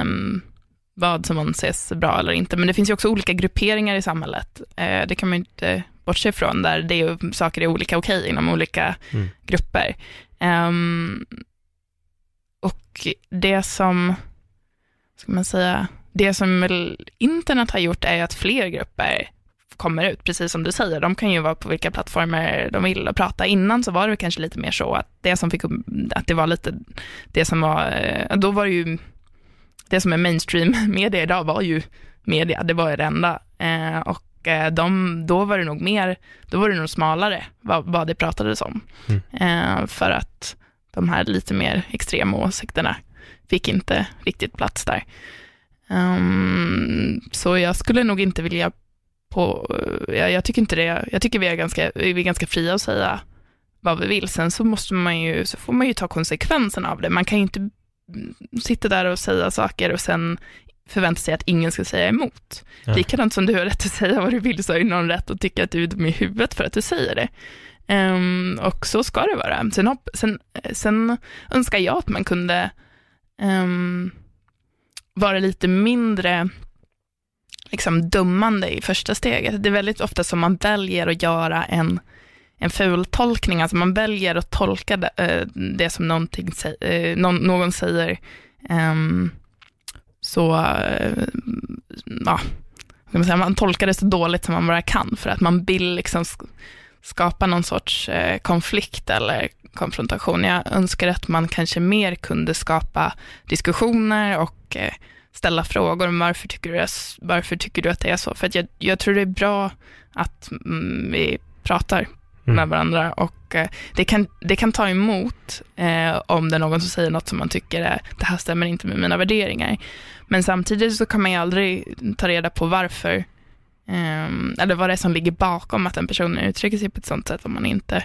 um, vad som anses bra eller inte, men det finns ju också olika grupperingar i samhället. Uh, det kan man ju inte bortse ifrån, där det är, saker är olika okej okay inom olika mm. grupper. Um, och det som, ska man säga, det som internet har gjort är att fler grupper kommer ut, precis som du säger. De kan ju vara på vilka plattformar de vill och prata. Innan så var det kanske lite mer så att det som fick, att det var lite, det som var, eh, då var det ju, det som är mainstream media idag var ju media, det var ju det enda. Eh, och eh, de, då var det nog mer, då var det nog smalare vad, vad det pratades om. Mm. För att de här lite mer extrema åsikterna fick inte riktigt plats där. Um, så jag skulle nog inte vilja på, jag, jag, tycker inte det, jag tycker vi är ganska, vi är ganska fria att säga vad vi vill. Sen så måste man ju, så får man ju ta konsekvenserna av det. Man kan ju inte sitta där och säga saker och sen förvänta sig att ingen ska säga emot. Ja. Likadant som du har rätt att säga vad du vill, så har ju någon rätt att tycka att du är dum i huvudet för att du säger det. Um, och så ska det vara. Sen, sen, sen önskar jag att man kunde um, vara lite mindre liksom dömande i första steget. Det är väldigt ofta som man väljer att göra en, en fultolkning, alltså man väljer att tolka det, eh, det som någonting, eh, någon, någon säger, um, så, uh, ja, man, säga, man tolkar det så dåligt som man bara kan, för att man vill liksom skapa någon sorts konflikt eller konfrontation. Jag önskar att man kanske mer kunde skapa diskussioner och eh, ställa frågor om varför tycker du, varför tycker du att det är så? För jag, jag tror det är bra att mm, vi pratar mm. med varandra och eh, det, kan, det kan ta emot eh, om det är någon som säger något som man tycker är, det här stämmer inte med mina värderingar. Men samtidigt så kan man ju aldrig ta reda på varför, eh, eller vad det är som ligger bakom att en person uttrycker sig på ett sånt sätt om man inte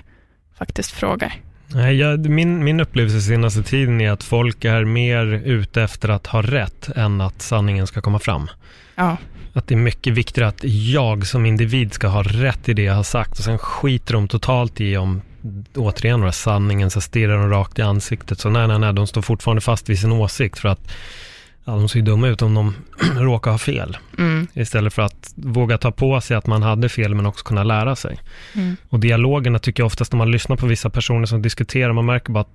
faktiskt frågar. Nej, jag, min, min upplevelse senaste tiden är att folk är mer ute efter att ha rätt än att sanningen ska komma fram. Ja. Att det är mycket viktigare att jag som individ ska ha rätt i det jag har sagt och sen skiter de totalt i om återigen några sanningen så stirrar de rakt i ansiktet. Så nej, nej, nej, de står fortfarande fast vid sin åsikt för att ja, de ser ju dumma ut om de råkar ha fel. Mm. Istället för att våga ta på sig att man hade fel, men också kunna lära sig. Mm. Och dialogerna tycker jag oftast när man lyssnar på vissa personer som diskuterar, man märker bara att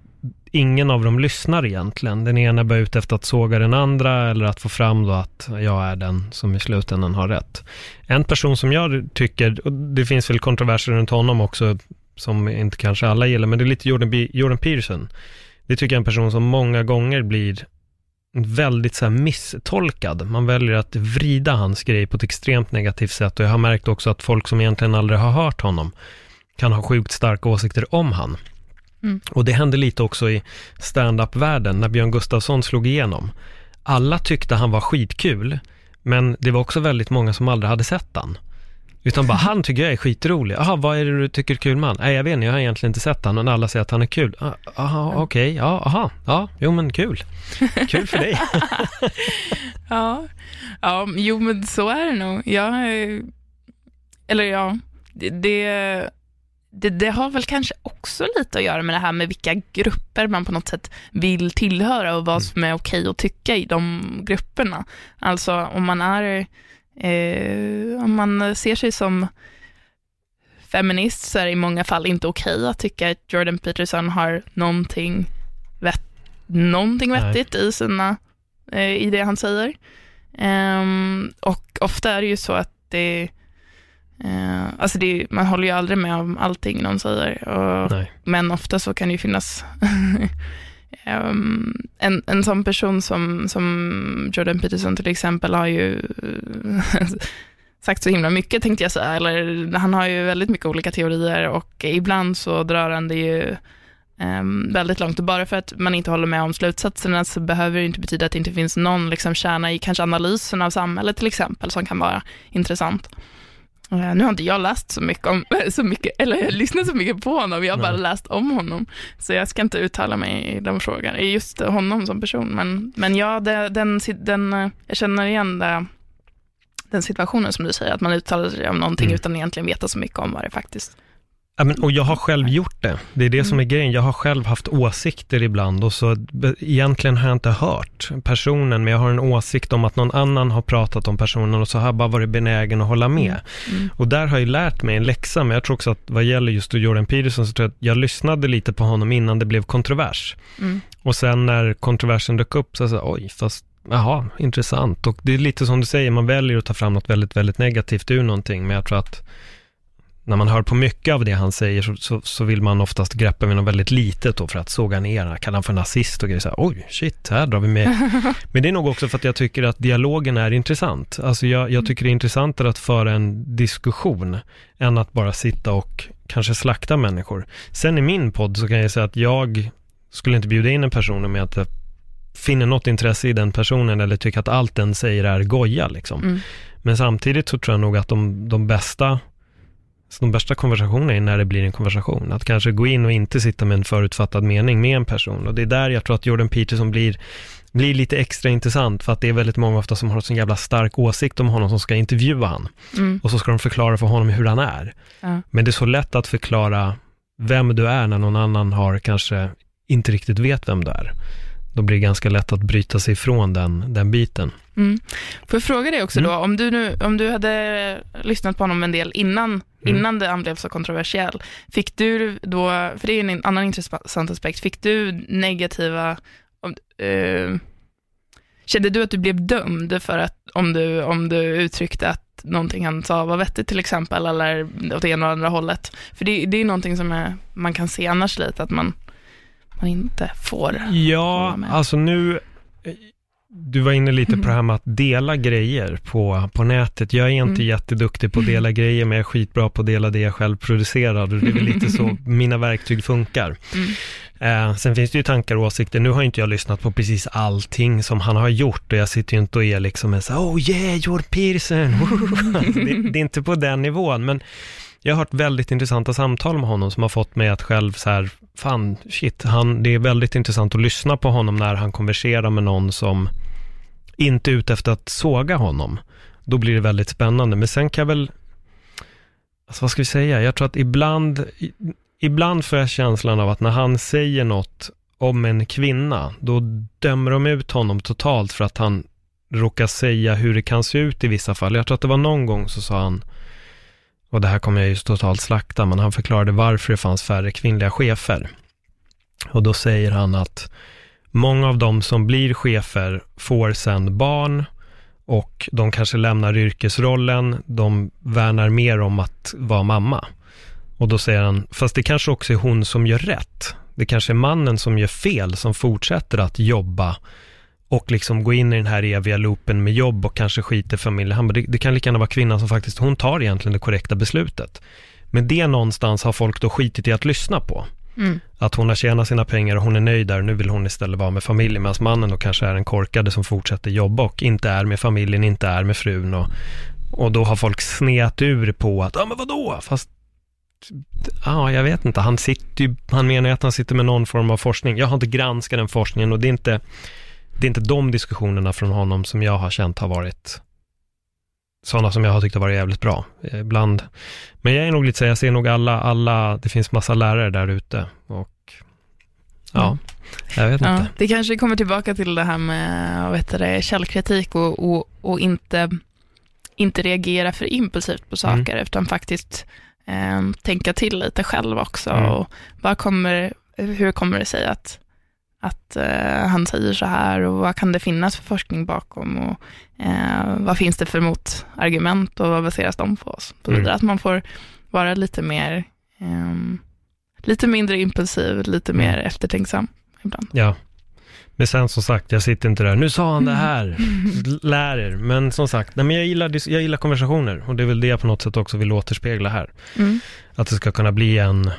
ingen av dem lyssnar egentligen. Den ena är ute efter att såga den andra eller att få fram då att jag är den som i slutändan har rätt. En person som jag tycker, och det finns väl kontroverser runt honom också, som inte kanske alla gillar, men det är lite Jordan, B Jordan Peterson. Det tycker jag är en person som många gånger blir väldigt så här misstolkad. Man väljer att vrida hans grej på ett extremt negativt sätt och jag har märkt också att folk som egentligen aldrig har hört honom kan ha sjukt starka åsikter om han. Mm. Och det hände lite också i stand-up-världen när Björn Gustafsson slog igenom. Alla tyckte han var skitkul, men det var också väldigt många som aldrig hade sett han. Utan bara, han tycker jag är skitrolig. Jaha, vad är det du tycker är kul med han? Nej, jag vet inte, jag har egentligen inte sett han, men alla säger att han är kul. Jaha, ah, okej, okay, ja, aha, ja, jo men kul. Kul för dig. ja, ja, jo men så är det nog. Jag, eller ja, det, det, det, har väl kanske också lite att göra med det här med vilka grupper man på något sätt vill tillhöra och vad mm. som är okej att tycka i de grupperna. Alltså om man är Eh, om man ser sig som feminist så är det i många fall inte okej okay att tycka att Jordan Peterson har någonting, vett, någonting vettigt i, sina, eh, i det han säger. Eh, och ofta är det ju så att det Uh, alltså det, man håller ju aldrig med om allting någon säger, och, men ofta så kan det ju finnas Um, en, en sån person som, som Jordan Peterson till exempel har ju eh, sagt så himla mycket tänkte jag säga, eller han har ju väldigt mycket olika teorier och ibland så drar han det ju um, väldigt långt och bara för att man inte håller med om slutsatserna så behöver det inte betyda att det inte finns någon liksom kärna i kanske analysen av samhället till exempel som kan vara intressant. Eh, nu har inte jag läst så mycket om, så mycket, eller jag lyssnat så mycket på honom, jag har bara läst om honom. Så jag ska inte uttala mig i den frågan, i just honom som person. Men, men ja, det, den, den, eh, jag känner igen det, den situationen som du säger, att man uttalar sig om någonting mm. utan egentligen veta så mycket om vad det faktiskt Ja, men, och jag har själv gjort det. Det är det som är grejen. Jag har själv haft åsikter ibland och så egentligen har jag inte hört personen, men jag har en åsikt om att någon annan har pratat om personen och så har jag bara varit benägen att hålla med. Mm. Och där har jag lärt mig en läxa, men jag tror också att vad gäller just Jordan Peterson så tror jag att jag lyssnade lite på honom innan det blev kontrovers. Mm. Och sen när kontroversen dök upp så sa jag, oj, fast jaha, intressant. Och det är lite som du säger, man väljer att ta fram något väldigt, väldigt negativt ur någonting, men jag tror att när man hör på mycket av det han säger så, så, så vill man oftast greppa med något väldigt litet då för att såga ner, kalla han för nazist och grejer så här, oj, shit, här drar vi med. Men det är nog också för att jag tycker att dialogen är intressant. Alltså jag, jag tycker det är intressantare att föra en diskussion än att bara sitta och kanske slakta människor. Sen i min podd så kan jag säga att jag skulle inte bjuda in en person om jag inte finner något intresse i den personen eller tycker att allt den säger är goja liksom. Mm. Men samtidigt så tror jag nog att de, de bästa så de bästa konversationerna är när det blir en konversation. Att kanske gå in och inte sitta med en förutfattad mening med en person. Och det är där jag tror att Jordan Peterson blir, blir lite extra intressant. För att det är väldigt många ofta som har en sån jävla stark åsikt om honom som ska intervjua han. Mm. Och så ska de förklara för honom hur han är. Ja. Men det är så lätt att förklara vem du är när någon annan har kanske inte riktigt vet vem du är. Då blir det ganska lätt att bryta sig ifrån den, den biten. Mm. Får jag fråga dig också Mm. då, om du, nu, om du hade lyssnat på honom en del innan, Mm. innan det, han blev så kontroversiell, fick du då, för det är en annan intressant aspekt, fick du negativa, eh, kände du att du blev dömd för att, om du, om du uttryckte att någonting han sa var vettigt till exempel, eller åt det ena och andra hållet? För det, det är någonting som är, man kan se annars lite, att man, man inte får. Ja, alltså nu, du var inne lite på det här med att dela grejer på, på nätet. Jag är inte Mm. jätteduktig på att dela grejer, men jag är skitbra på att dela det jag själv producerar. Och det är väl lite så mina verktyg funkar. Mm. Eh, sen finns det ju tankar och åsikter. Nu har inte jag lyssnat på precis allting som han har gjort och jag sitter ju inte och är liksom en så oh yeah, Jordan Peterson. det, det är inte på den nivån, men jag har hört väldigt intressanta samtal med honom som har fått mig att själv så här, fan, shit, han, det är väldigt intressant att lyssna på honom när han konverserar med någon som inte är ute efter att såga honom. Då blir det väldigt spännande, men sen kan jag väl, alltså vad ska vi säga, jag tror att ibland, ibland får jag känslan av att när han säger något om en kvinna, då dömer de ut honom totalt för att han råkar säga hur det kan se ut i vissa fall. Jag tror att det var någon gång så sa han, och det här kommer jag ju totalt slakta, men han förklarade varför det fanns färre kvinnliga chefer. Och då säger han att många av de som blir chefer får sen barn och de kanske lämnar yrkesrollen, de värnar mer om att vara mamma. Och då säger han, fast det kanske också är hon som gör rätt. Det kanske är mannen som gör fel, som fortsätter att jobba och liksom gå in i den här eviga loopen med jobb och kanske skiter i familjen. Han bara, det, det kan lika gärna vara kvinnan som faktiskt, hon tar egentligen det korrekta beslutet. Men det någonstans har folk då skitit i att lyssna på. Mm. Att hon har tjänat sina pengar och hon är nöjd där och nu vill hon istället vara med familjen medan mannen då kanske är en korkade som fortsätter jobba och inte är med familjen, inte är med frun och, och då har folk sneat ur på att, ja men vadå, fast Ja, jag vet inte. Han, sitter ju, han menar ju att han sitter med någon form av forskning. Jag har inte granskat den forskningen och det är inte, det är inte de diskussionerna från honom som jag har känt har varit sådana som jag har tyckt har varit jävligt bra. Eh, Ibland. Men jag är nog lite så, jag ser nog alla, alla, det finns massa lärare där ute och ja, Mm. jag vet Ja, inte. det kanske kommer tillbaka till det här med heter det, källkritik och, och, och inte, inte reagera för impulsivt på saker, utan faktiskt eh, tänka till lite själv också. Mm. Och vad kommer, hur kommer det sig att, att eh, han säger så här och vad kan det finnas för forskning bakom och eh, vad finns det för motargument och vad baseras de på? Och så vidare. Mm. Att man får vara lite mer, ehm, lite mindre impulsiv, lite Mm. mer eftertänksam ibland. Ja. Men sen som sagt, jag sitter inte där, nu sa han det här, Mm. lär er. Men som sagt, nej, men jag, gillar, jag gillar konversationer och det är väl det jag på något sätt också vill återspegla här. Mm. Att det ska kunna bli en,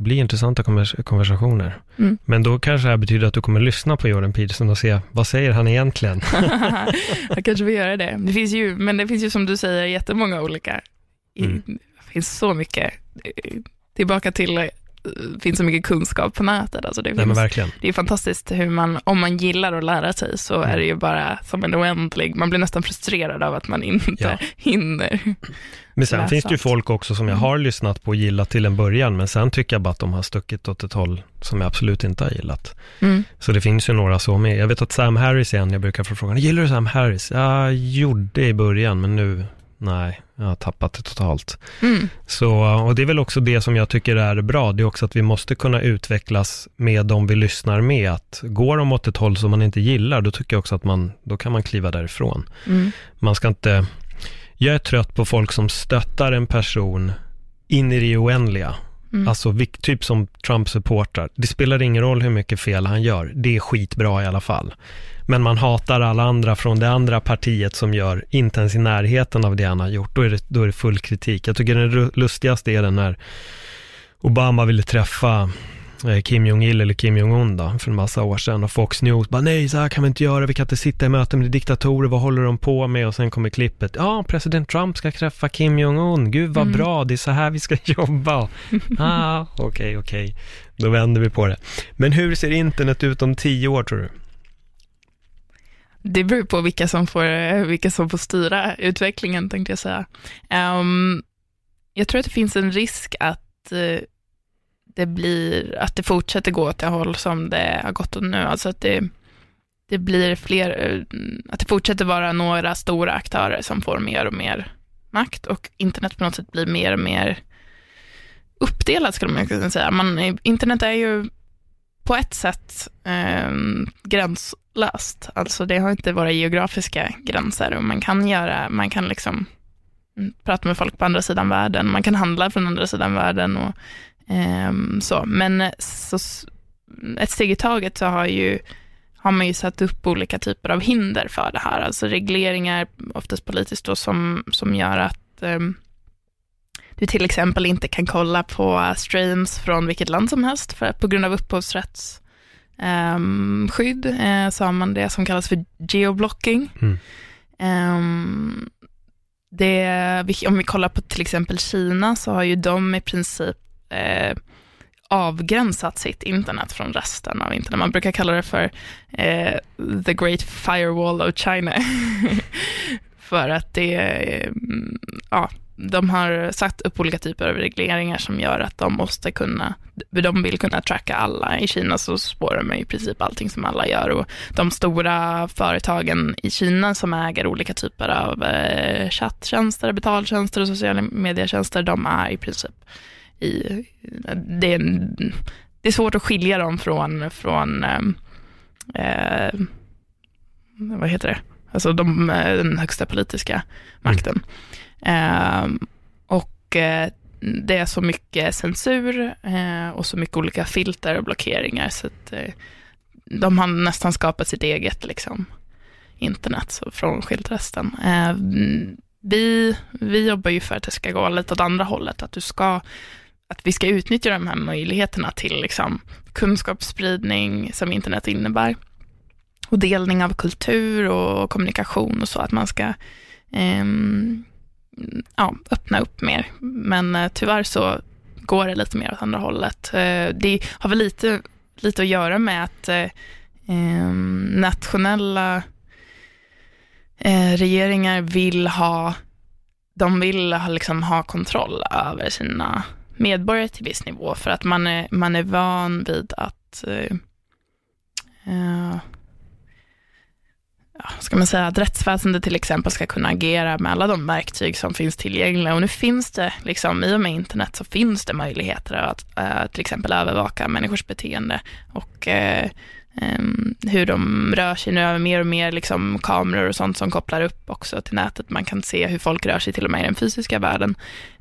bli intressanta konvers- konversationer. Mm. Men då kanske det här betyder att du kommer lyssna på Jordan Peterson och se, vad säger han egentligen? jag kanske vill göra det. Det finns ju, men det finns ju som du säger jättemånga olika, Mm. det finns så mycket, eh, tillbaka till, finns så mycket kunskap på nätet. Alltså det, nej finns, verkligen. det är fantastiskt hur man, om man gillar att lära sig så Mm. är det ju bara som en oändlig, man blir nästan frustrerad av att man inte Ja. hinner. Men sen läsa finns det ju folk också som jag Mm. har lyssnat på och gillat till en början, men sen tycker jag bara att de har stuckit åt ett håll som jag absolut inte har gillat. Mm. Så det finns ju några så med. Jag vet att Sam Harris igen, jag brukar få frågan, gillar du Sam Harris? Jag gjorde i början, men nu, nej, jag har tappat det totalt. Mm. Så, och det är väl också det som jag tycker är bra, det är också att vi måste kunna utvecklas med de vi lyssnar med. Att går de åt ett håll som man inte gillar, då tycker jag också att man, då kan man kliva därifrån. Mm. Man ska inte, jag är trött på folk som stöttar en person in i det oändliga. Mm. Alltså typ som Trump-supportrar. Det spelar ingen roll hur mycket fel han gör. Det är skitbra i alla fall. Men man hatar alla andra från det andra partiet som gör inte ens i närheten av det han har gjort. Då är det, då är det full kritik. Jag tycker den lustigaste är den när Obama ville träffa Kim Jong-Il eller Kim Jong-Un då, för en massa år sedan och Fox News bara nej, så här kan vi inte göra, vi kan inte sitta i möten med diktatorer, vad håller de på med? Och sen kommer klippet, ja, president Trump ska träffa Kim Jong-Un, gud vad Mm. bra, det är så här vi ska jobba. ah, okej, okay, okej, okay. då vänder vi på det. Men hur ser internet ut om tio år tror du? Det beror på vilka som får, vilka som får styra utvecklingen, tänkte jag säga. Um, jag tror att det finns en risk att uh, det blir, att det fortsätter gå åt det håll som det har gått åt nu. Alltså att det, det blir fler, eh, att det fortsätter vara några stora aktörer som får mer och mer makt och internet på något sätt blir mer och mer uppdelat, skulle man kunna säga. Man, internet är ju på ett sätt eh, gränslöst. Alltså det har inte våra geografiska gränser och man kan göra, man kan liksom mm, prata med folk på andra sidan världen, man kan handla från andra sidan världen och eh, så. Men så, ett steg i taget så har, ju, har man ju satt upp olika typer av hinder för det här, alltså regleringar, oftast politiskt då, som, som gör att eh, du till exempel inte kan kolla på streams från vilket land som helst för på grund av upphovsrättsskydd um, uh, så har man det som kallas för geoblocking. Mm. Um, det, om vi kollar på till exempel Kina så har ju de i princip eh, avgränsat sitt internet från resten av internet. Man brukar kalla det för eh, the great firewall of China. för att det, eh, ja, de har satt upp olika typer av regleringar som gör att de måste kunna, de vill kunna tracka alla. I Kina så spårar man i princip allting som alla gör och de stora företagen i Kina som äger olika typer av eh, chatttjänster, betaltjänster och sociala medietjänster, de är i princip i, det är, det är svårt att skilja dem från, från eh, vad heter det, alltså de, den högsta politiska makten. Mm. Uh, och uh, det är så mycket censur uh, och så mycket olika filter och blockeringar så att de har nästan skapat sitt eget liksom, internet så frånskilt resten. vi, vi jobbar ju för att det ska gå lite åt andra hållet, att du ska att vi ska utnyttja de här möjligheterna till liksom, kunskapsspridning som internet innebär och delning av kultur och kommunikation och så, att man ska eh, ja, öppna upp mer. Men eh, tyvärr så går det lite mer åt andra hållet. Eh, det har väl lite, lite att göra med att eh, ehm, nationella eh, regeringar vill ha, de vill ha, liksom ha kontroll över sina medborgare till viss nivå, för att man är, man är van vid att eh, eh ska man säga, att rättsväsendet till exempel ska kunna agera med alla de verktyg som finns tillgängliga. Och nu finns det, liksom, i och med internet, så finns det möjligheter att uh, till exempel övervaka människors beteende och uh, Um, hur de rör sig. Nu över mer och mer liksom, kameror och sånt som kopplar upp också till nätet. Man kan se hur folk rör sig till och med i den fysiska världen.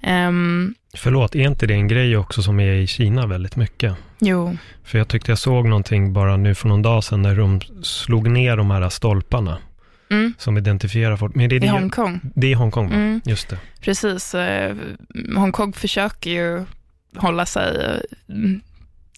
Um, Förlåt, är inte det en grej också som är i Kina väldigt mycket? Jo. För jag tyckte jag såg någonting bara nu för någon dag sedan när de slog ner de här stolparna. Mm. Som identifierar folk. Men det är I Hongkong. Det är Hongkong, va? Mm. Just det. Precis. Eh, Hongkong försöker ju hålla sig eh,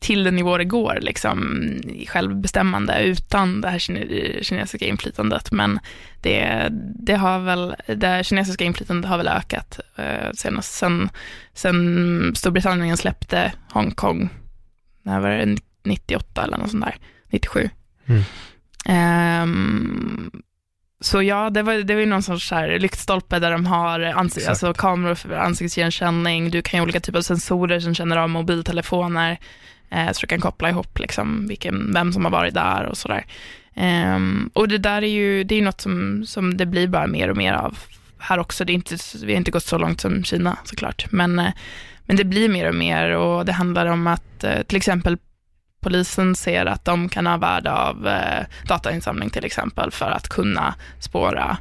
till den nivå det går, liksom, självbestämmande utan det här kine kinesiska inflytandet. Men det, det har väl, det kinesiska inflytandet har väl ökat eh, senast sen, sen Storbritannien släppte Hongkong, när var det, 98 eller något sånt där, 97. Mm. Um, så ja, det var, det var ju någon sorts här lyktstolpe där de har ansik alltså kameror för ansiktsigenkänning, du kan ju olika typer av sensorer som känner av mobiltelefoner, eh, så du kan koppla ihop liksom vilken, vem som har varit där och sådär. Um, och det där är ju, det är något som, som det blir bara mer och mer av här också, det är inte, vi har inte gått så långt som Kina såklart, men, eh, men det blir mer och mer och det handlar om att eh, till exempel polisen ser att de kan ha värde av eh, datainsamling till exempel för att kunna spåra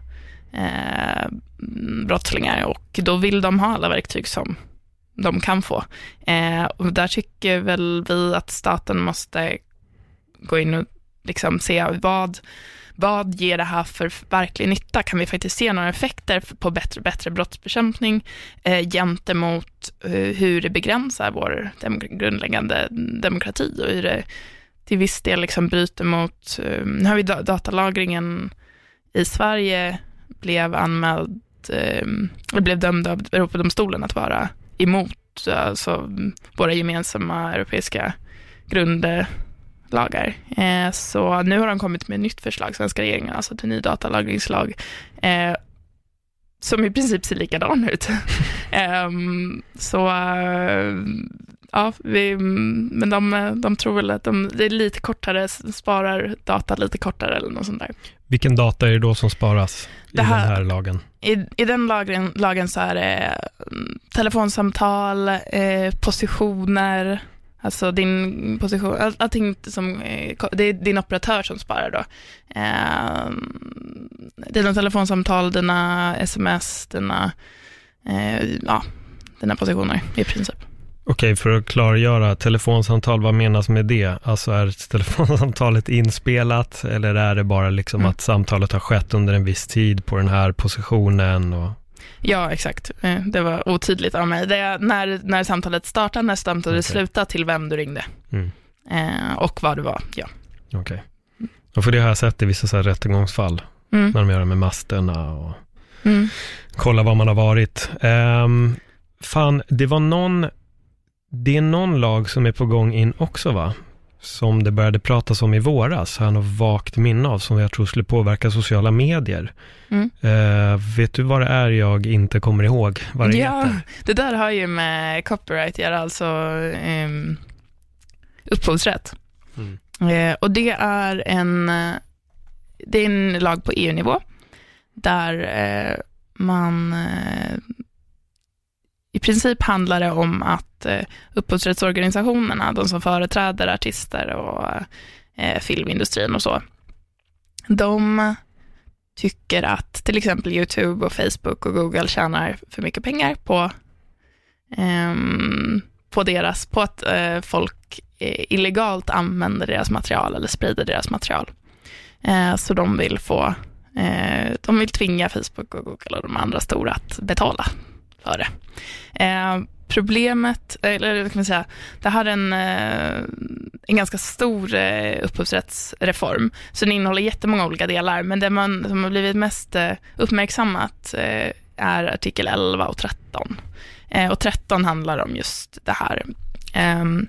eh, brottslingar. Och då vill de ha alla verktyg som de kan få. Eh, och där tycker väl vi att staten måste gå in och liksom se vad, vad ger det här för verklig nytta? Kan vi faktiskt se några effekter på bättre, bättre brottsbekämpning eh, gentemot eh, hur det begränsar vår dem grundläggande demokrati och hur det till viss del liksom bryter mot, eh, nu har vi datalagringen i Sverige blev anmäld, eh, blev dömd av Europadomstolen att vara emot alltså, våra gemensamma europeiska grundlagar. Eh, så nu har de kommit med ett nytt förslag, svenska regeringen, alltså till ny datalagringslag, eh, som i princip ser likadan ut. um, så uh, ja, vi, men de, de tror väl att de, det är lite kortare, sparar data lite kortare eller något sånt där. Vilken data är det då som sparas i här, den här lagen? I, I den lagen, lagen så är det mm, telefonsamtal, eh, positioner, alltså din position, all, allting som, eh, det är din operatör som sparar då. Eh, dina telefonsamtal, dina sms, dina, eh, ja, dina positioner i princip. Okej, för att klargöra, telefonsamtal, vad menas med det? Alltså är telefonsamtalet inspelat eller är det bara liksom mm. att samtalet har skett under en viss tid på den här positionen? Och... Ja, exakt. Eh, det var otydligt av mig. Det är när, när samtalet startade, när samtalet okay. slutade, till vem du ringde. Mm. Eh, och vad det var, ja. Okej. Okay. Och för det har jag sett i vissa så här rättegångsfall, mm. när de gör det med masterna och mm. kolla var man har varit. Um, fan, det var någon det är någon lag som är på gång in också va? Som det började pratas om i våras, har jag något vagt minne av, som jag tror skulle påverka sociala medier. Mm. Uh, vet du vad det är jag inte kommer ihåg vad det ja, heter? Det där har ju med copyright att göra, alltså um, upphovsrätt. Mm. Uh, och det är en, det är en lag på EU-nivå, där uh, man i princip handlar det om att eh, upphovsrättsorganisationerna, de som företräder artister och eh, filmindustrin och så, de tycker att till exempel YouTube och Facebook och Google tjänar för mycket pengar på, eh, på, deras, på att eh, folk eh, illegalt använder deras material eller sprider deras material. Eh, så de vill få, eh, de vill tvinga Facebook och Google och de andra stora att betala för det. Eh, problemet, eller vad kan man säga, det här är en, eh, en ganska stor eh, upphovsrättsreform, så den innehåller jättemånga olika delar, men det man, som har blivit mest eh, uppmärksammat är artikel 11 och 13. Eh, och 13 handlar om just det här. Ehm,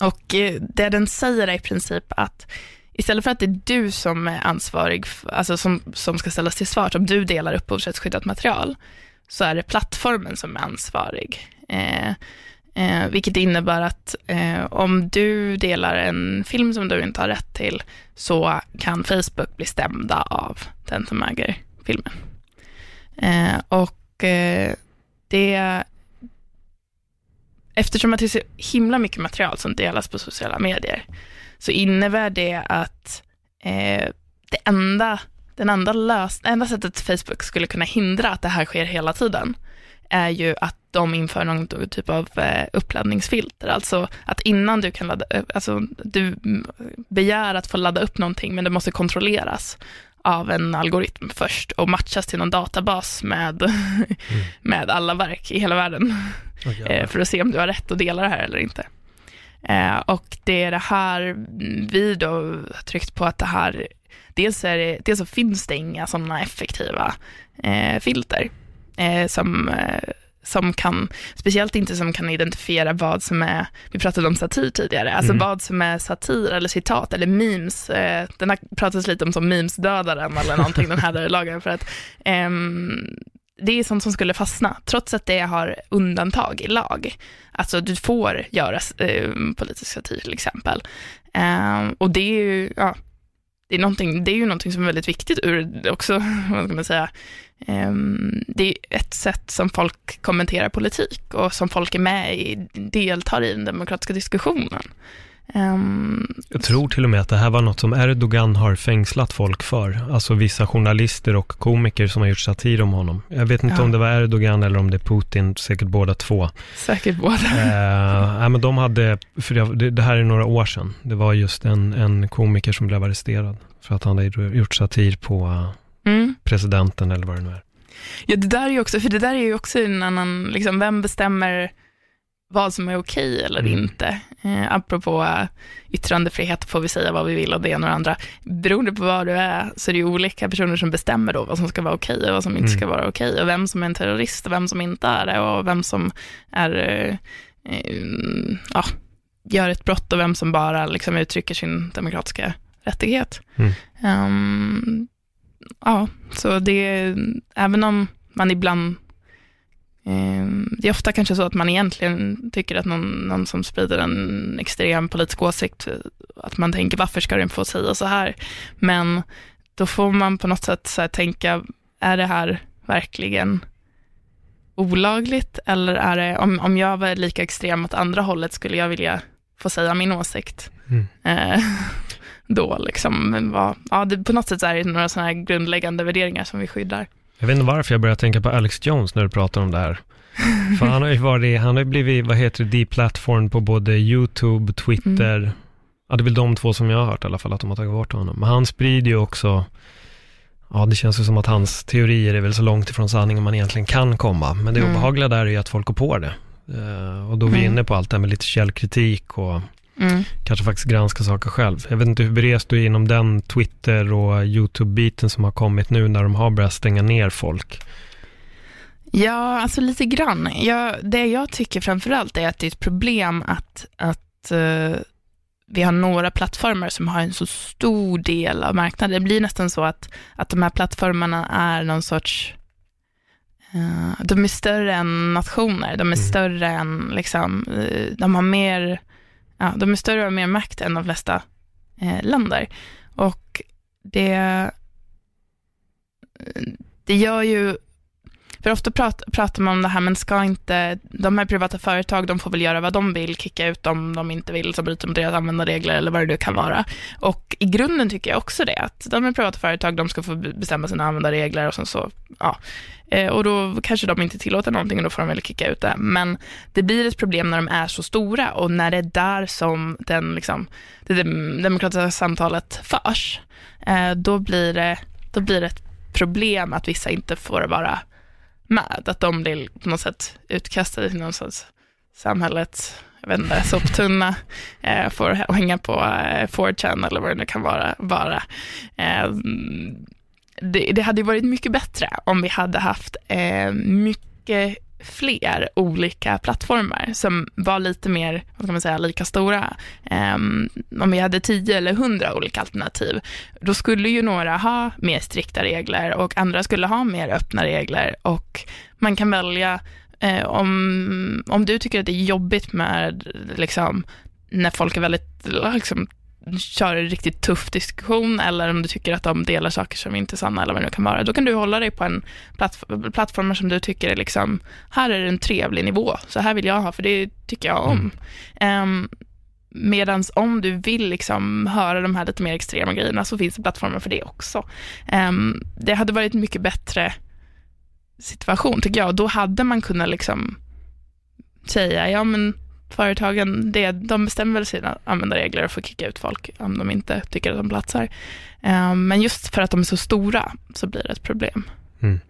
och det den säger är i princip att istället för att det är du som är ansvarig, alltså som, som ska ställas till svars, om du delar upphovsrättsskyddat material, så är det plattformen som är ansvarig. Eh, eh, vilket innebär att eh, om du delar en film som du inte har rätt till så kan Facebook bli stämda av den som äger filmen. Eh, och eh, det Eftersom att det är så himla mycket material som delas på sociala medier så innebär det att eh, det enda den enda, lös enda sättet Facebook skulle kunna hindra att det här sker hela tiden är ju att de inför någon typ av eh, uppladdningsfilter. Alltså att innan du kan ladda upp, alltså du begär att få ladda upp någonting men det måste kontrolleras av en algoritm först och matchas till någon databas med, mm. med alla verk i hela världen. Oh, för att se om du har rätt att dela det här eller inte. Eh, och det är det här vi då tryckt på att det här dels, är det, dels så finns det inga sådana effektiva eh, filter eh, som, eh, som kan, speciellt inte som kan identifiera vad som är, vi pratade om satir tidigare, alltså mm. vad som är satir eller citat eller memes. Eh, den har pratats lite om som memesdödaren eller någonting, den här lagen, för att ehm, det är sånt som skulle fastna, trots att det har undantag i lag. Alltså du får göra eh, politisk satir till exempel. Eh, och det är ju, ja, det är, någonting, det är ju någonting som är väldigt viktigt ur också, vad ska man säga, ehm, det är ett sätt som folk kommenterar politik och som folk är med i, deltar i den demokratiska diskussionen. Um, jag tror till och med att det här var något som Erdogan har fängslat folk för. Alltså vissa journalister och komiker som har gjort satir om honom. Jag vet inte ja. om det var Erdogan eller om det är Putin, säkert båda två. Säkert båda. Uh, nej, men de hade, för det, det, här är några år sedan, det var just en, en komiker som blev arresterad för att han hade gjort satir på uh, mm. presidenten eller vad det nu är. Ja, det där är ju också, för det där är ju också en annan, liksom, vem bestämmer vad som är okej eller mm. inte. Eh, apropå yttrandefrihet får vi säga vad vi vill och det ena och det andra. Beroende på vad du är så är det ju olika personer som bestämmer då vad som ska vara okej och vad som inte mm. ska vara okej och vem som är en terrorist och vem som inte är det och vem som är, uh, uh, ja, gör ett brott och vem som bara liksom uttrycker sin demokratiska rättighet. Mm. Um, ja, så det, även om man ibland det är ofta kanske så att man egentligen tycker att någon, någon som sprider en extrem politisk åsikt, att man tänker varför ska den få säga så här? Men då får man på något sätt så tänka, är det här verkligen olagligt? Eller är det, om, om jag var lika extrem åt andra hållet, skulle jag vilja få säga min åsikt? Mm. Eh, då liksom, vad, ja, det, på något sätt är det några sådana här grundläggande värderingar som vi skyddar. Jag vet inte varför jag börjar tänka på Alex Jones när du pratar om det här. För han har ju varit, han har ju blivit, vad heter det, deplatform på både YouTube, Twitter. Mm. Ja, det är väl de två som jag har hört i alla fall, att de har tagit bort honom. Men han sprider ju också, ja det känns ju som att hans teorier är väl så långt ifrån sanningen man egentligen kan komma. Men det mm. obehagliga där är ju att folk går på det. Uh, och då är vi mm. inne på allt det här med lite källkritik och Mm. Kanske faktiskt granska saker själv. Jag vet inte hur berest du är inom den Twitter och YouTube-biten som har kommit nu när de har börjat stänga ner folk. Ja, alltså lite grann. Jag, det jag tycker framförallt är att det är ett problem att, att uh, vi har några plattformar som har en så stor del av marknaden. Det blir nästan så att, att de här plattformarna är någon sorts uh, de är större än nationer, de är mm. större än, liksom, uh, de har mer ja, de är större och har mer makt än de flesta eh, länder. Och det, eh, det gör ju, för ofta pratar, pratar man om det här, men ska inte, de här privata företag, de får väl göra vad de vill, kicka ut dem de inte vill, som bryter mot deras användarregler eller vad det nu kan vara. Och i grunden tycker jag också det, att de här privata företag, de ska få bestämma sina användarregler och sen så, ja, eh, och då kanske de inte tillåter någonting och då får de väl kicka ut det. Men det blir ett problem när de är så stora och när det är där som den, liksom, det demokratiska samtalet förs. Eh, då, blir det, då blir det ett problem att vissa inte får vara med. Att de blir på något sätt utkastade till någon sorts samhällets jag vet inte, soptunna, eh, får hänga på eh, 4chan eller vad det nu kan vara. vara. Eh, det, det hade varit mycket bättre om vi hade haft eh, mycket fler olika plattformar som var lite mer, vad ska man säga, lika stora. Um, om vi hade tio eller hundra olika alternativ, då skulle ju några ha mer strikta regler och andra skulle ha mer öppna regler och man kan välja eh, om, om du tycker att det är jobbigt med liksom, när folk är väldigt liksom, kör en riktigt tuff diskussion eller om du tycker att de delar saker som inte är sanna eller vad det nu kan vara, då kan du hålla dig på en plattf plattform som du tycker är liksom, här är en trevlig nivå, så här vill jag ha, för det tycker jag om. Mm. Um, Medan om du vill liksom höra de här lite mer extrema grejerna så finns det plattformar för det också. Um, det hade varit mycket bättre situation tycker jag. Då hade man kunnat liksom säga, ja men företagen, det, de bestämmer väl sina användarregler och får kicka ut folk om de inte tycker att de platsar. Um, men just för att de är så stora så blir det ett problem. Mm.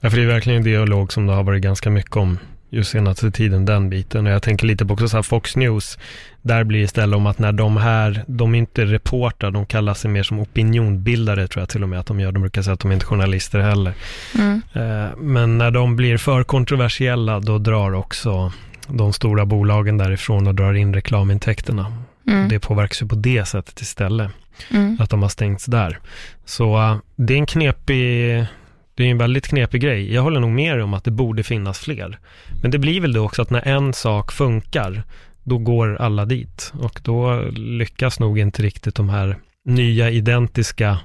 Ja, för det är verkligen en dialog som det har varit ganska mycket om just senaste tiden, den biten. Och jag tänker lite på också så här Fox News, där blir det istället om att när de här, de är inte reportrar, de kallar sig mer som opinionbildare tror jag till och med att de gör. De brukar säga att de är inte journalister heller. Mm. Uh, men när de blir för kontroversiella, då drar också de stora bolagen därifrån och drar in reklamintäkterna. Mm. Det påverkas ju på det sättet istället. Mm. Att de har stängts där. Så uh, det är en knepig, det är en väldigt knepig grej. Jag håller nog med om att det borde finnas fler. Men det blir väl då också att när en sak funkar, då går alla dit. Och då lyckas nog inte riktigt de här nya identiska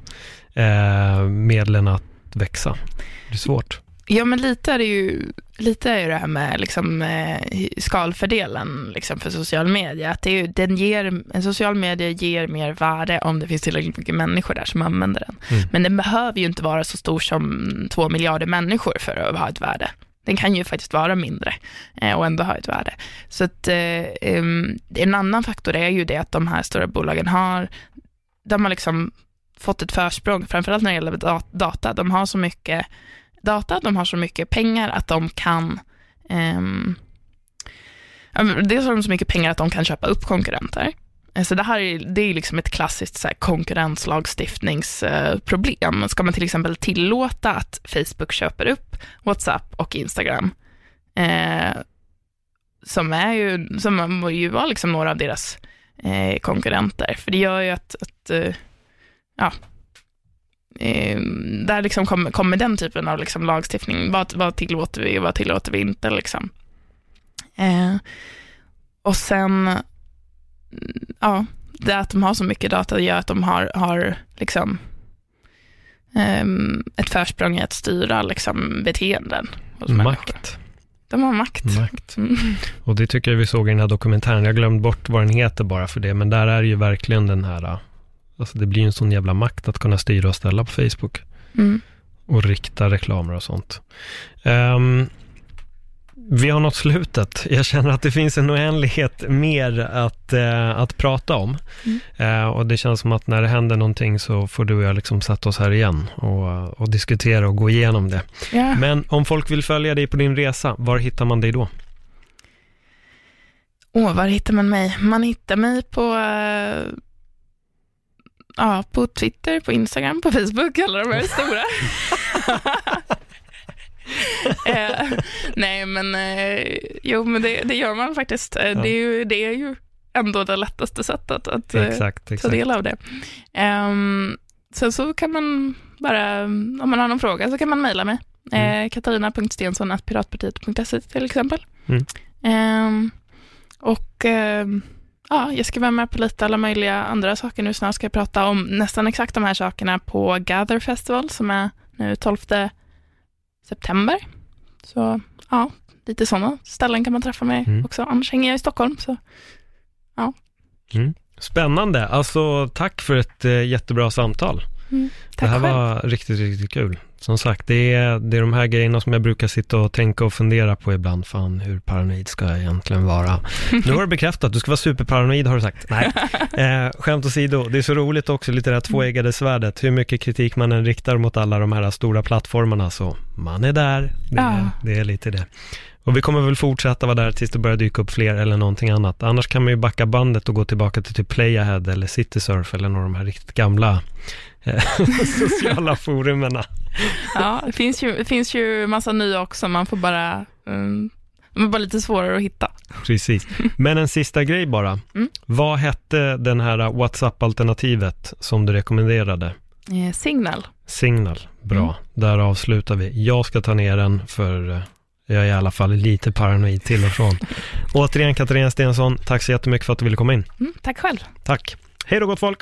eh, medlen att växa. Det är svårt. Ja, men lite är det ju, lite är det här med liksom, eh, skalfördelen liksom, för social media. Att det är ju, den ger, en social media ger mer värde om det finns tillräckligt mycket människor där som använder den. Mm. Men den behöver ju inte vara så stor som två miljarder människor för att ha ett värde. Den kan ju faktiskt vara mindre eh, och ändå ha ett värde. Så att, eh, en annan faktor är ju det att de här stora bolagen har, de har liksom fått ett försprång, framförallt när det gäller dat- data. De har så mycket data, de har så mycket pengar att de kan um, Dels har de så mycket pengar att de kan köpa upp konkurrenter. Eh, så det här är, det är liksom ett klassiskt så här, konkurrenslagstiftningsproblem. Ska man till exempel tillåta att Facebook köper upp WhatsApp och Instagram, eh, som är ju, som ju var liksom några av deras eh, konkurrenter, för det gör ju att, att eh, ja, eh, där liksom kommer, kommer den typen av liksom lagstiftning, vad, vad tillåter vi och vad tillåter vi inte liksom. Eh, och sen, ja, det att de har så mycket data gör att de har, har liksom ehm, ett försprång i att styra liksom beteenden. Makt. De har makt. Makt. Mm. Och det tycker jag vi såg i den här dokumentären. Jag glömde bort vad den heter bara för det, men där är ju verkligen den här, alltså det blir ju en sån jävla makt att kunna styra och ställa på Facebook Mm. och rikta reklamer och sånt. Ehm, vi har nått slutet. Jag känner att det finns en oändlighet mer att, eh, att prata om. Mm. Eh, och det känns som att när det händer någonting så får du och jag liksom sätta oss här igen och, och diskutera och gå igenom det. Ja. Men om folk vill följa dig på din resa, var hittar man dig då? Åh, var hittar man mig? Man hittar mig på, eh, ja, på Twitter, på Instagram, på Facebook, alla de här stora. eh, nej, men eh, jo, men det, det gör man faktiskt. Eh, det, är ju, det är ju ändå det lättaste sättet att eh, Exakt, ta exakt. del av det. Ehm, sen så kan man bara, om man har någon fråga så kan man mejla mig. Mm. Eh, Katarina.stensson.piratpartiet.se till exempel. Mm. Ehm, och ehm, ja, jag ska vara med på lite alla möjliga andra saker nu. Snart ska jag prata om nästan exakt de här sakerna på Gather Festival som är nu 12 september. Så ja, lite sådana ställen kan man träffa mig Mm. också. Annars hänger jag i Stockholm. Så. Spännande. Alltså, tack för ett eh, jättebra samtal. Mm, det här själv. var riktigt, riktigt kul. Som sagt, det är, det är de här grejerna som jag brukar sitta och tänka och fundera på ibland. Fan, hur paranoid ska jag egentligen vara? Nu har du bekräftat, du ska vara superparanoid har du sagt. Nej, eh, skämt åsido, det är så roligt också, lite det här tvåeggade svärdet. Hur mycket kritik man än riktar mot alla de här stora plattformarna, så man är där. Det, är, det är lite det. Och vi kommer väl fortsätta vara där tills det börjar dyka upp fler eller någonting annat. Annars kan man ju backa bandet och gå tillbaka till typ Playahead eller Citysurf eller några av de här riktigt gamla eh, sociala forumerna. Ja, det finns ju, finns ju massa nya också. Man får bara, um, de är bara lite svårare att hitta. Precis. Men en sista grej bara. Mm. Vad hette den här WhatsApp-alternativet som du rekommenderade? Eh, Signal. Signal. Bra. Mm. Där avslutar vi. Jag ska ta ner den för eh, jag är i alla fall lite paranoid till och från. Återigen Katarina Stensson, tack så jättemycket för att du ville komma in. Mm, tack själv. Tack. Hej då gott folk!